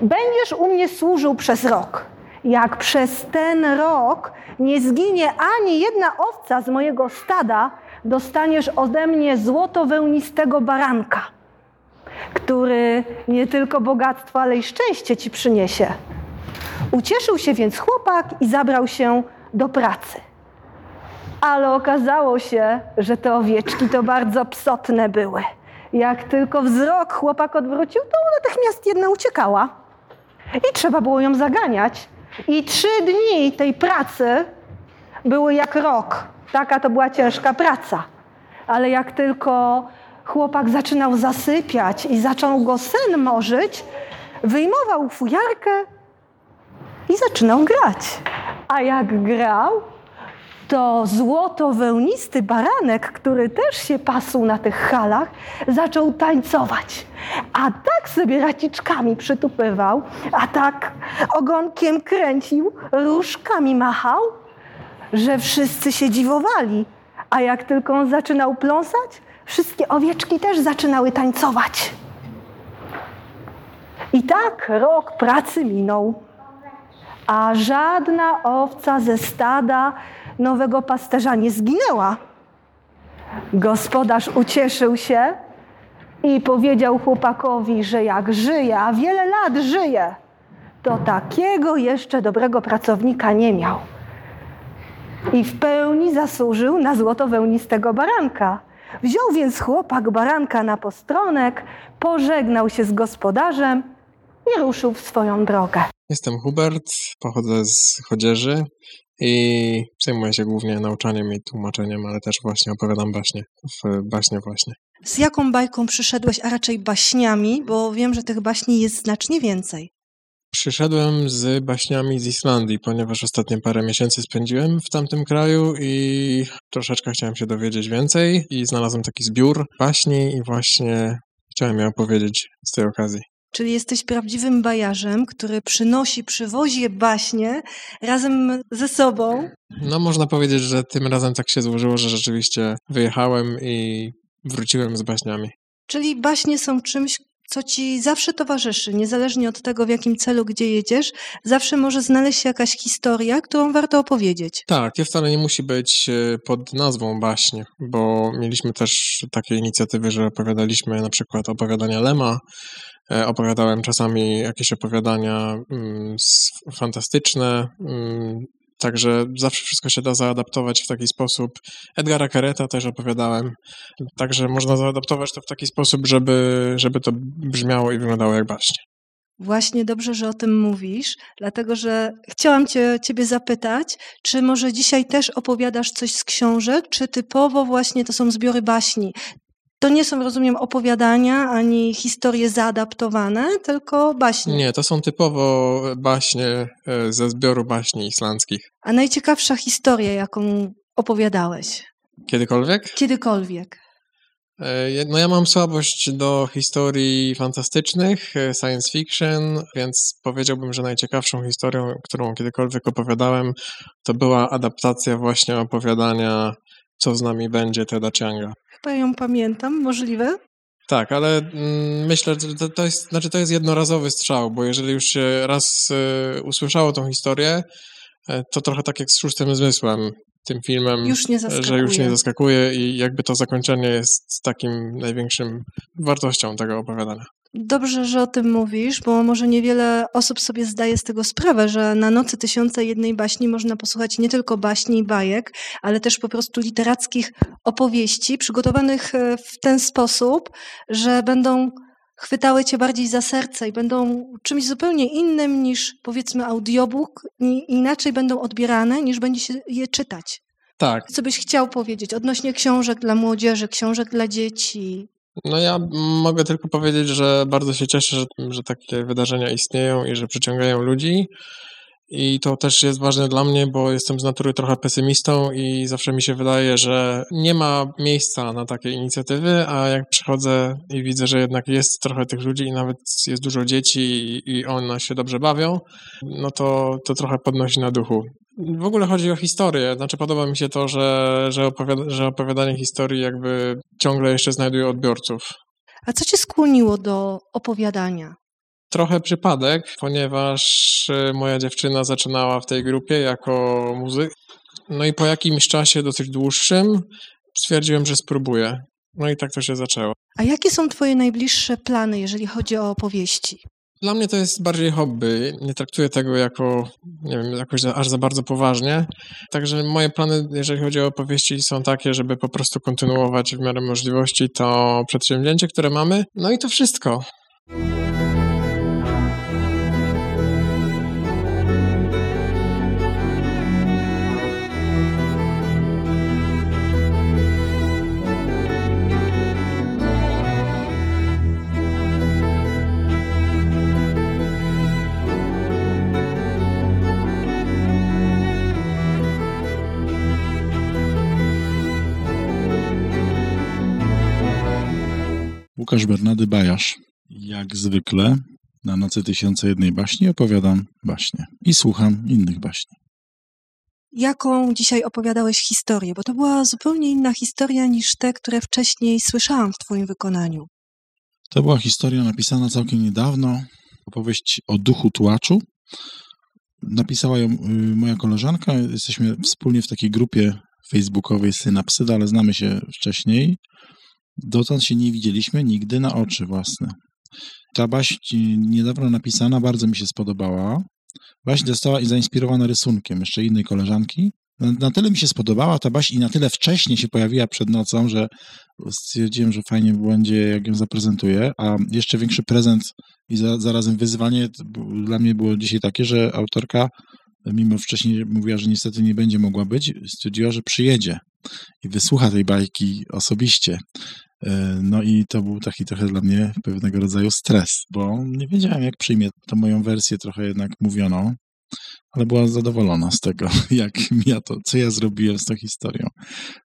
będziesz u mnie służył przez rok. Jak przez ten rok nie zginie ani jedna owca z mojego stada, dostaniesz ode mnie złoto-wełnistego baranka, który nie tylko bogactwo, ale i szczęście ci przyniesie. Ucieszył się więc chłopak i zabrał się do pracy. Ale okazało się, że te owieczki to bardzo psotne były. Jak tylko wzrok chłopak odwrócił, to natychmiast jedna uciekała. I trzeba było ją zaganiać. I trzy dni tej pracy były jak rok. Taka to była ciężka praca. Ale jak tylko chłopak zaczynał zasypiać i zaczął go sen morzyć, wyjmował fujarkę i zaczynał grać. A jak grał, to złoto-wełnisty baranek, który też się pasł na tych halach, zaczął tańcować. A tak sobie raciczkami przytupywał, a tak ogonkiem kręcił, różkami machał, że wszyscy się dziwowali. A jak tylko on zaczynał pląsać, wszystkie owieczki też zaczynały tańcować. I tak rok pracy minął a żadna owca ze stada nowego pasterza nie zginęła. Gospodarz ucieszył się i powiedział chłopakowi, że jak żyje, a wiele lat żyje, to takiego jeszcze dobrego pracownika nie miał. I w pełni zasłużył na złoto-wełnistego baranka. Wziął więc chłopak baranka na postronek, pożegnał się z gospodarzem i ruszył w swoją drogę. Jestem Hubert, pochodzę z Chodzieży i zajmuję się głównie nauczaniem i tłumaczeniem, ale też właśnie opowiadam baśnie, w baśnie właśnie. Z jaką bajką przyszedłeś, a raczej baśniami, bo wiem, że tych baśni jest znacznie więcej. Przyszedłem z baśniami z Islandii, ponieważ ostatnie parę miesięcy spędziłem w tamtym kraju i troszeczkę chciałem się dowiedzieć więcej i znalazłem taki zbiór baśni i właśnie chciałem je opowiedzieć z tej okazji. Czyli jesteś prawdziwym bajarzem, który przynosi, przywozi baśnie razem ze sobą. No można powiedzieć, że tym razem tak się złożyło, że rzeczywiście wyjechałem i wróciłem z baśniami. Czyli baśnie są czymś, co ci zawsze towarzyszy, niezależnie od tego, w jakim celu, gdzie jedziesz, zawsze może znaleźć się jakaś historia, którą warto opowiedzieć. Tak, to wcale nie musi być e, pod nazwą baśnie, bo mieliśmy też takie inicjatywy, że opowiadaliśmy na przykład opowiadania Lema, opowiadałem czasami jakieś opowiadania mm, fantastyczne, mm, Także zawsze wszystko się da zaadaptować w taki sposób. Edgara Kereta też opowiadałem. Także można zaadaptować to w taki sposób, żeby, żeby to brzmiało i wyglądało jak baśnie. Właśnie dobrze, że o tym mówisz, dlatego że chciałam cię, Ciebie zapytać, czy może dzisiaj też opowiadasz coś z książek, czy typowo właśnie to są zbiory baśni? To nie są, rozumiem, opowiadania ani historie zaadaptowane, tylko baśnie. Nie, to są typowo baśnie e, ze zbioru baśni islandzkich. A najciekawsza historia, jaką opowiadałeś? Kiedykolwiek? Kiedykolwiek. E, no ja mam słabość do historii fantastycznych, e, science fiction, więc powiedziałbym, że najciekawszą historią, którą kiedykolwiek opowiadałem, to była adaptacja właśnie opowiadania Co z nami będzie Teda Chianga. Chyba ją pamiętam, możliwe? Tak, ale mm, myślę, że to, to, jest, znaczy to jest jednorazowy strzał, bo jeżeli już się raz y, usłyszało tą historię, y, to trochę tak jak z szóstym zmysłem, tym filmem, już że już nie zaskakuje i jakby to zakończenie jest takim największym wartością tego opowiadania. Dobrze, że o tym mówisz, bo może niewiele osób sobie zdaje z tego sprawę, że na Nocy Tysiąca Jednej Baśni można posłuchać nie tylko baśni i bajek, ale też po prostu literackich opowieści przygotowanych e, w ten sposób, że będą chwytały cię bardziej za serce i będą czymś zupełnie innym niż powiedzmy audiobook i inaczej będą odbierane niż będzie się je czytać. Tak. Co byś chciał powiedzieć odnośnie książek dla młodzieży, książek dla dzieci? No ja mogę tylko powiedzieć, że bardzo się cieszę, że, że takie wydarzenia istnieją i że przyciągają ludzi. I to też jest ważne dla mnie, bo jestem z natury trochę pesymistą i zawsze mi się wydaje, że nie ma miejsca na takie inicjatywy, a jak przychodzę i widzę, że jednak jest trochę tych ludzi i nawet jest dużo dzieci i, one się dobrze bawią, no to, to trochę podnosi na duchu. W ogóle chodzi o historię. Znaczy, podoba mi się to, że, że, opowiada, że opowiadanie historii jakby ciągle jeszcze znajduje odbiorców. A co cię skłoniło do opowiadania? Trochę przypadek, ponieważ e, moja dziewczyna zaczynała w tej grupie jako muzyk. No i po jakimś czasie, dosyć dłuższym, stwierdziłem, że spróbuję. No i tak to się zaczęło. A jakie są Twoje najbliższe plany, jeżeli chodzi o opowieści? Dla mnie to jest bardziej hobby. Nie traktuję tego jako, nie wiem, jakoś za, aż za bardzo poważnie. Także moje plany, jeżeli chodzi o opowieści, są takie, żeby po prostu kontynuować w miarę możliwości to przedsięwzięcie, które mamy. No i to wszystko. Łukasz Bernady Bajasz. Jak zwykle na Nocy Tysiące Jednej Baśni opowiadam baśnie i słucham innych baśni. Jaką dzisiaj opowiadałeś historię? Bo to była zupełnie inna historia niż te, które wcześniej słyszałam w Twoim wykonaniu. To była historia napisana całkiem niedawno, opowieść o duchu tłaczu. Napisała ją y, moja koleżanka. Jesteśmy wspólnie w takiej grupie facebookowej Synapsyda, ale znamy się wcześniej. Dotąd się nie widzieliśmy nigdy na oczy własne. Ta baść niedawno napisana bardzo mi się spodobała. Baść została zainspirowana rysunkiem jeszcze innej koleżanki. Na, na, tyle mi się spodobała ta baść i na tyle wcześnie się pojawiła przed nocą, że stwierdziłem, że fajnie będzie, jak ją zaprezentuję. A jeszcze większy prezent i za, zarazem wyzwanie dla mnie było dzisiaj takie, że autorka, mimo wcześniej mówiła, że niestety nie będzie mogła być, stwierdziła, że przyjedzie i wysłucha tej bajki osobiście. E, no i to był taki trochę dla mnie pewnego rodzaju stres, bo nie wiedziałem, jak przyjmie tą moją wersję trochę jednak mówioną, ale była zadowolona z tego, jak ja to, co ja zrobiłem z tą historią.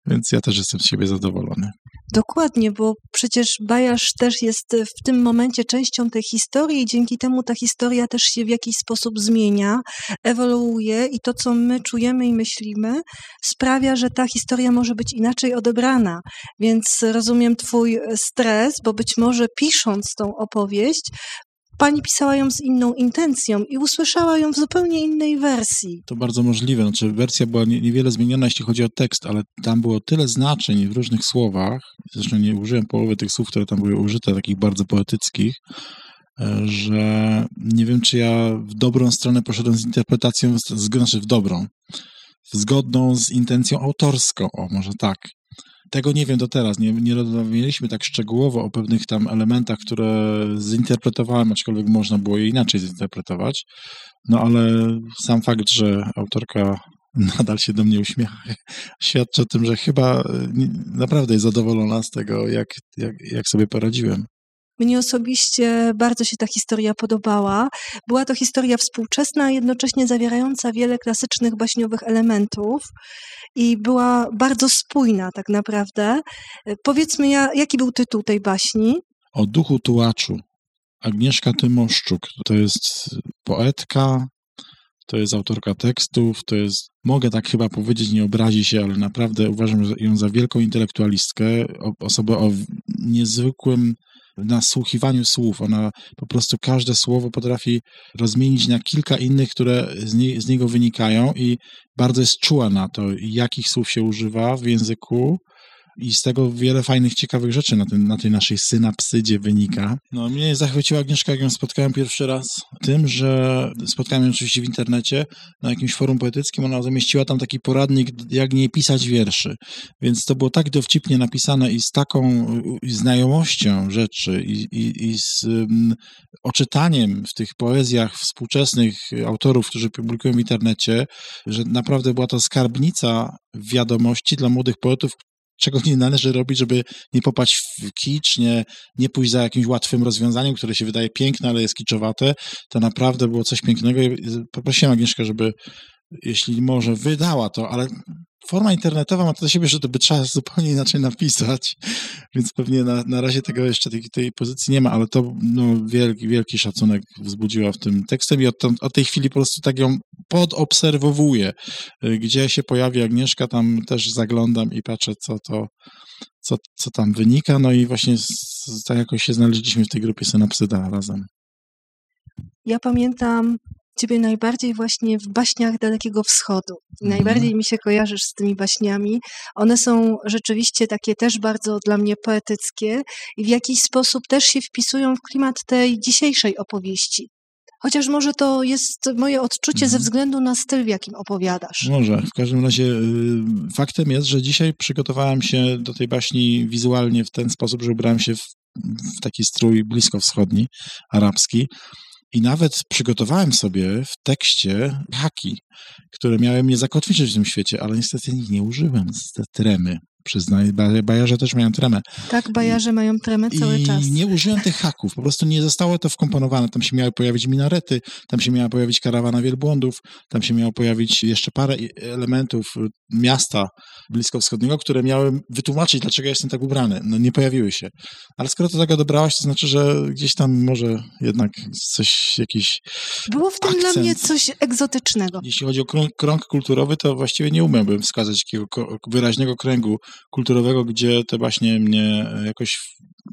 Więc ja też jestem z siebie zadowolony. Dokładnie, bo przecież Bajasz też jest w tym momencie częścią tej historii i dzięki temu ta historia też się w jakiś sposób zmienia, ewoluuje i to, co my czujemy i myślimy, sprawia, że ta historia może być inaczej odebrana. Więc rozumiem Twój stres, bo być może pisząc tą opowieść, pani pisała ją z inną intencją i usłyszała ją w zupełnie innej wersji. To bardzo możliwe. Znaczy, wersja była niewiele zmieniona, jeśli chodzi o tekst, ale tam było tyle znaczeń w różnych słowach. Zresztą nie użyłem połowy tych słów, które tam były użyte, takich bardzo poetyckich, e, że nie wiem, czy ja w dobrą stronę poszedłem z interpretacją, znaczy w dobrą, zgodną z intencją autorską, o może tak. Tego nie wiem do teraz. Nie, nie rozmawialiśmy tak szczegółowo o pewnych tam elementach, które zinterpretowałem, aczkolwiek można było je inaczej zinterpretować. No ale sam fakt, że autorka nadal się do mnie uśmiecha, świadczy o tym, że chyba e, naprawdę jest zadowolona z tego, jak, jak, jak sobie poradziłem. Mnie osobiście bardzo się ta historia podobała. Była to historia współczesna, jednocześnie zawierająca wiele klasycznych baśniowych elementów i była bardzo spójna tak naprawdę. Powiedzmy, jaki był tytuł tej baśni? O duchu tułaczu. Agnieszka Tymoszczuk to jest poetka, to jest autorka tekstów, to jest, mogę tak chyba powiedzieć, nie obrazi się, ale naprawdę uważam ją za wielką intelektualistkę, osobę o niezwykłym nasłuchiwaniu słów. Ona po prostu każde słowo potrafi rozmienić na kilka innych, które z, nie, z niego wynikają i bardzo jest czuła na to, jakich słów się używa w języku, i z tego wiele fajnych, ciekawych rzeczy na, tym, na tej naszej synapsydzie wynika. No, mnie zachwyciła Agnieszka, jak ją spotkałem pierwszy raz, tym, że spotkałem ją oczywiście w internecie, na jakimś forum poetyckim, ona zamieściła tam taki poradnik, jak nie pisać wierszy. Więc to było tak dowcipnie napisane i z taką znajomością rzeczy i, i, i z um, oczytaniem w tych poezjach współczesnych autorów, którzy publikują w internecie, że naprawdę była to skarbnica wiadomości dla młodych poetów, czego nie należy robić, żeby nie popaść w kicz, nie, nie pójść za jakimś łatwym rozwiązaniem, które się wydaje piękne, ale jest kiczowate. To naprawdę było coś pięknego i poprosiłem Agnieszkę, żeby jeśli może wydała to, ale forma internetowa ma to do siebie, że to by trzeba zupełnie inaczej napisać, więc pewnie na, na razie tego jeszcze tej, tej pozycji nie ma, ale to no, wielki, wielki szacunek wzbudziła w tym tekstem i od, od tej chwili po prostu tak ją podobserwowuję. Gdzie się pojawi Agnieszka, tam też zaglądam i patrzę, co to, co, co tam wynika, no i właśnie tak jakoś się znaleźliśmy w tej grupie Synapsyda razem. Ja pamiętam ciebie najbardziej właśnie w baśniach Dalekiego Wschodu. Mhm. Najbardziej mi się kojarzysz z tymi baśniami. One są rzeczywiście takie też bardzo dla mnie poetyckie i w jakiś sposób też się wpisują w klimat tej dzisiejszej opowieści. Chociaż może to jest moje odczucie ze mhm. względu na styl, w jakim opowiadasz. Może. W każdym razie y, faktem jest, że dzisiaj przygotowałem się do tej baśni wizualnie w ten sposób, że ubrałem się w, w taki strój bliskowschodni, arabski. I nawet przygotowałem sobie w tekście haki, które miały mnie zakotwiczyć w tym świecie, ale niestety nie użyłem te tremy przyznaję. Bajarze też mają tremę. Tak, bajarze mają tremę cały i czas. I nie użyłem tych haków, po prostu nie zostało to wkomponowane. Tam się miały pojawić minarety, tam się miała pojawić karawana wielbłądów, tam się miało pojawić jeszcze parę elementów miasta bliskowschodniego, które miały wytłumaczyć, dlaczego jestem tak ubrany. No nie pojawiły się. Ale skoro to tak odebrałaś, to znaczy, że gdzieś tam może jednak coś, jakiś Było w tym akcent. dla mnie coś egzotycznego. Jeśli chodzi o krąg, krąg kulturowy, to właściwie nie umiałbym wskazać takiego wyraźnego kręgu kulturowego, gdzie te właśnie mnie jakoś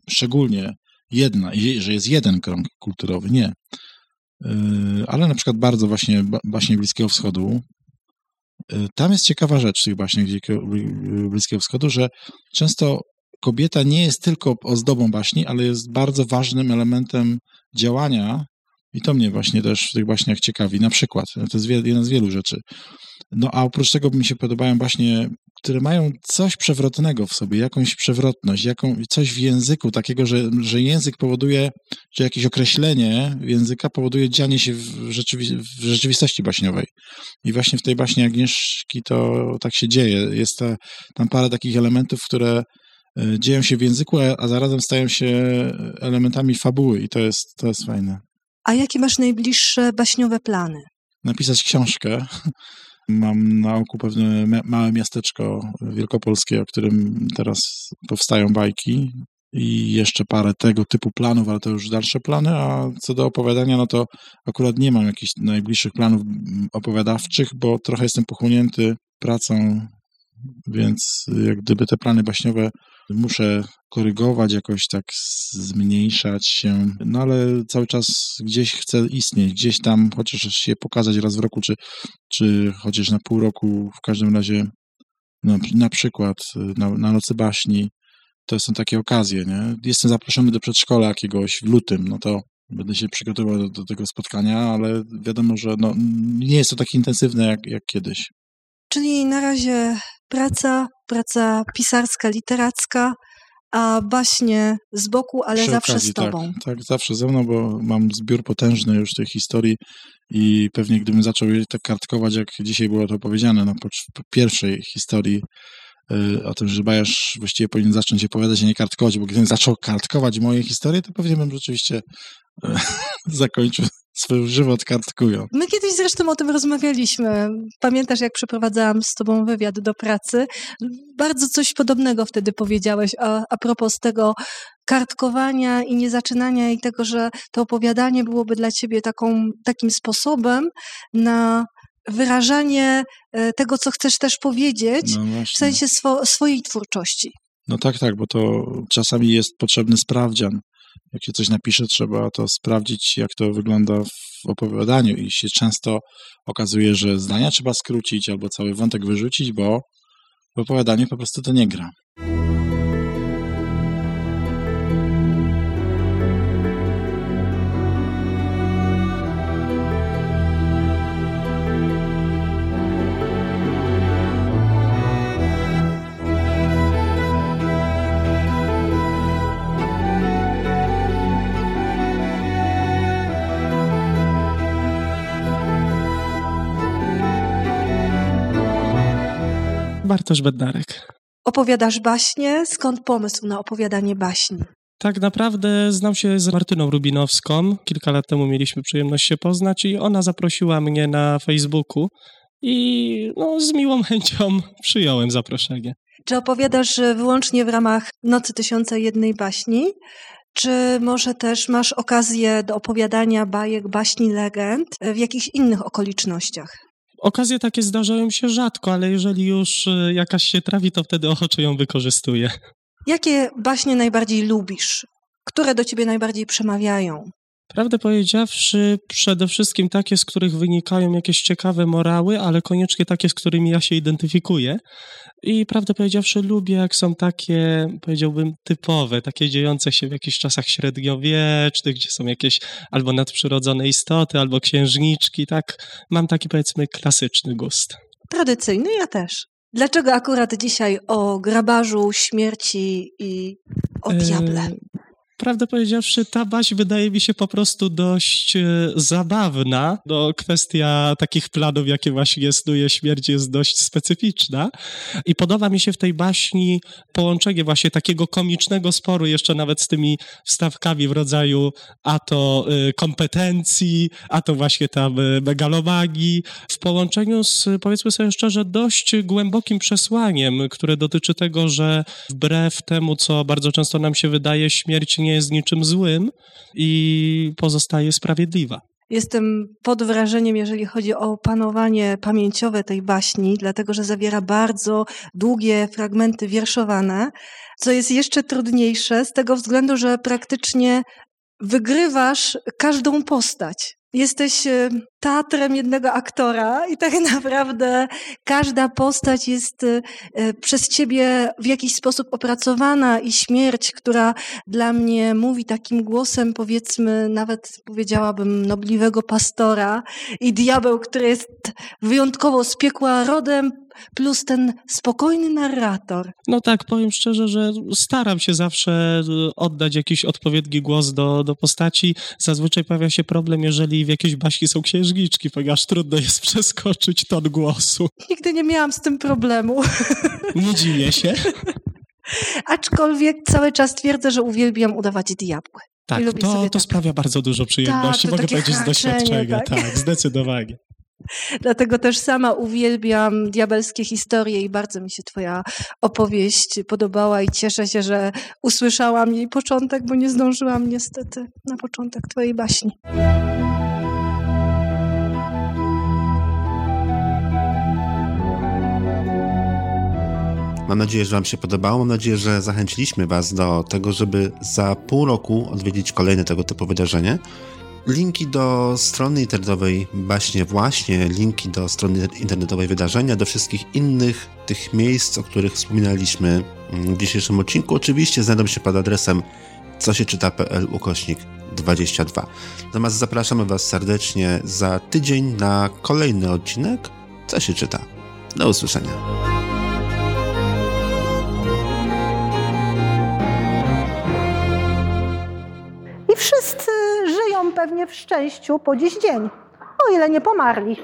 szczególnie jedna, że jest jeden krąg kulturowy, nie. Y, ale na przykład bardzo właśnie baśnie Bliskiego Wschodu, y, tam jest ciekawa rzecz tych baśniach Bliskiego Wschodu, że często kobieta nie jest tylko ozdobą baśni, ale jest bardzo ważnym elementem działania i to mnie właśnie też w tych baśniach ciekawi. Na przykład, to jest jedna z wielu rzeczy. No a oprócz tego mi się podobają właśnie które mają coś przewrotnego w sobie, jakąś przewrotność, jaką, coś w języku takiego, że, że język powoduje, że jakieś określenie języka powoduje dzianie się w, rzeczywi w rzeczywistości baśniowej. I właśnie w tej baśni Agnieszki to tak się dzieje. Jest ta, tam parę takich elementów, które e, dzieją się w języku, a, a zarazem stają się elementami fabuły i to jest, to jest fajne. A jakie masz najbliższe baśniowe plany? Napisać książkę. Mam na oku pewne małe miasteczko wielkopolskie, o którym teraz powstają bajki. I jeszcze parę tego typu planów, ale to już dalsze plany, a co do opowiadania, no to akurat nie mam jakichś najbliższych planów opowiadawczych, bo trochę jestem pochłonięty pracą, więc jak gdyby te plany baśniowe muszę korygować, jakoś tak zmniejszać się, no ale cały czas gdzieś chcę istnieć, gdzieś tam chociaż się pokazać raz w roku, czy, czy chociaż na pół roku, w każdym razie na, na przykład na, na Nocy Baśni, to są takie okazje, nie? Jestem zaproszony do przedszkola jakiegoś w lutym, no to będę się przygotował do, do tego spotkania, ale wiadomo, że no, nie jest to tak intensywne jak, jak kiedyś. Czyli na razie praca, praca pisarska, literacka, a baśnie z boku, ale Przy zawsze okazji, z tobą. Tak, tak, zawsze ze mną, bo mam zbiór potężny już tych historii i pewnie gdybym zaczął je tak kartkować, jak dzisiaj było to powiedziane na po, po pierwszej historii y, o tym, że Bajasz właściwie powinien zacząć opowiadać, a nie kartkować, bo gdybym zaczął kartkować moje historie, to pewnie bym rzeczywiście y, zakończył swój żywot kartkują. My kiedyś zresztą o tym rozmawialiśmy. Pamiętasz, jak przeprowadzałam z tobą wywiad do pracy? Bardzo coś podobnego wtedy powiedziałeś a, a propos tego kartkowania i niezaczynania i tego, że to opowiadanie byłoby dla ciebie taką, takim sposobem na wyrażanie e, tego, co chcesz też powiedzieć, no w sensie swo, swojej twórczości. No tak, tak, bo to czasami jest potrzebny sprawdzian jak się coś napisze, trzeba to sprawdzić, jak to wygląda w opowiadaniu i się często okazuje, że zdania trzeba skrócić albo cały wątek wyrzucić, bo w opowiadaniu po prostu to nie gra. Bartosz Bednarek. Opowiadasz baśnie? Skąd pomysł na opowiadanie baśni? Tak naprawdę znam się z Martyną Rubinowską. Kilka lat temu mieliśmy przyjemność się poznać i ona zaprosiła mnie na Facebooku i no, z miłą chęcią przyjąłem zaproszenie. Czy opowiadasz wyłącznie w ramach Nocy Tysiąca Jednej Baśni? Czy może też masz okazję do opowiadania bajek, baśni, legend w jakichś innych okolicznościach? Okazje takie zdarzają się rzadko, ale jeżeli już e, jakaś się trafi, to wtedy ochoczo ją wykorzystuję. Jakie baśnie najbardziej lubisz? Które do ciebie najbardziej przemawiają? Prawdę powiedziawszy, przede wszystkim takie, z których wynikają jakieś ciekawe morały, ale koniecznie takie, z którymi ja się identyfikuję. I prawdę powiedziawszy, lubię, jak są takie, powiedziałbym, typowe, takie dziejące się w jakichś czasach średniowiecznych, gdzie są jakieś albo nadprzyrodzone istoty, albo księżniczki, tak. Mam taki, powiedzmy, klasyczny gust. Tradycyjny, ja też. Dlaczego akurat dzisiaj o grabarzu, śmierci i o diable? Prawdę powiedziawszy, ta baś wydaje mi się po prostu dość e, zabawna. No, kwestia takich planów, jakie właśnie snuje śmierć, jest dość specyficzna. I podoba mi się w tej baśni połączenie właśnie takiego komicznego sporu, jeszcze nawet z tymi wstawkami w rodzaju a to y, kompetencji, a to właśnie tam y, megalomagii, w połączeniu z, powiedzmy sobie szczerze, dość głębokim przesłaniem, które dotyczy tego, że wbrew temu, co bardzo często nam się wydaje, śmierć nie jest niczym złym i pozostaje sprawiedliwa. Jestem pod wrażeniem, jeżeli chodzi o panowanie pamięciowe tej baśni, dlatego że zawiera bardzo długie fragmenty wierszowane, co jest jeszcze trudniejsze z tego względu, że praktycznie wygrywasz każdą postać. Jesteś e, teatrem jednego aktora i tak naprawdę każda postać jest y, y, przez ciebie w jakiś sposób opracowana i śmierć, która dla mnie mówi takim głosem, powiedzmy, nawet powiedziałabym, nobliwego pastora i diabeł, który jest wyjątkowo z piekła rodem, plus ten spokojny narrator. No tak, powiem szczerze, że staram się zawsze y, oddać jakiś odpowiedni głos do, do postaci. Zazwyczaj pojawia się problem, jeżeli w jakiejś baśni są księżniczki, ponieważ trudno jest przeskoczyć ton głosu. Nigdy nie miałam z tym problemu. Nie dziwię się. Aczkolwiek cały czas twierdzę, że uwielbiam udawać diabły. Tak, to, to tak. sprawia bardzo dużo przyjemności, tak, mogę powiedzieć z doświadczenia. Tak. tak, zdecydowanie. Dlatego też sama uwielbiam diabelskie historie i bardzo mi się Twoja opowieść podobała i cieszę się, że usłyszałam jej początek, bo nie zdążyłam niestety na początek Twojej baśni. Mam nadzieję, że Wam się podobało. Mam nadzieję, że zachęciliśmy Was do tego, żeby za pół roku odwiedzić kolejne tego typu wydarzenie. Linki do strony internetowej Baśnie Właśnie, linki do strony internetowej wydarzenia, do wszystkich innych tych miejsc, o których wspominaliśmy w dzisiejszym odcinku, oczywiście znajdą się pod adresem co się czyta.pl ukośnik 22. Natomiast zapraszamy Was serdecznie za tydzień na kolejny odcinek Co się czyta. Do usłyszenia. Wszyscy żyją pewnie w szczęściu po dziś dzień, o ile nie pomarli.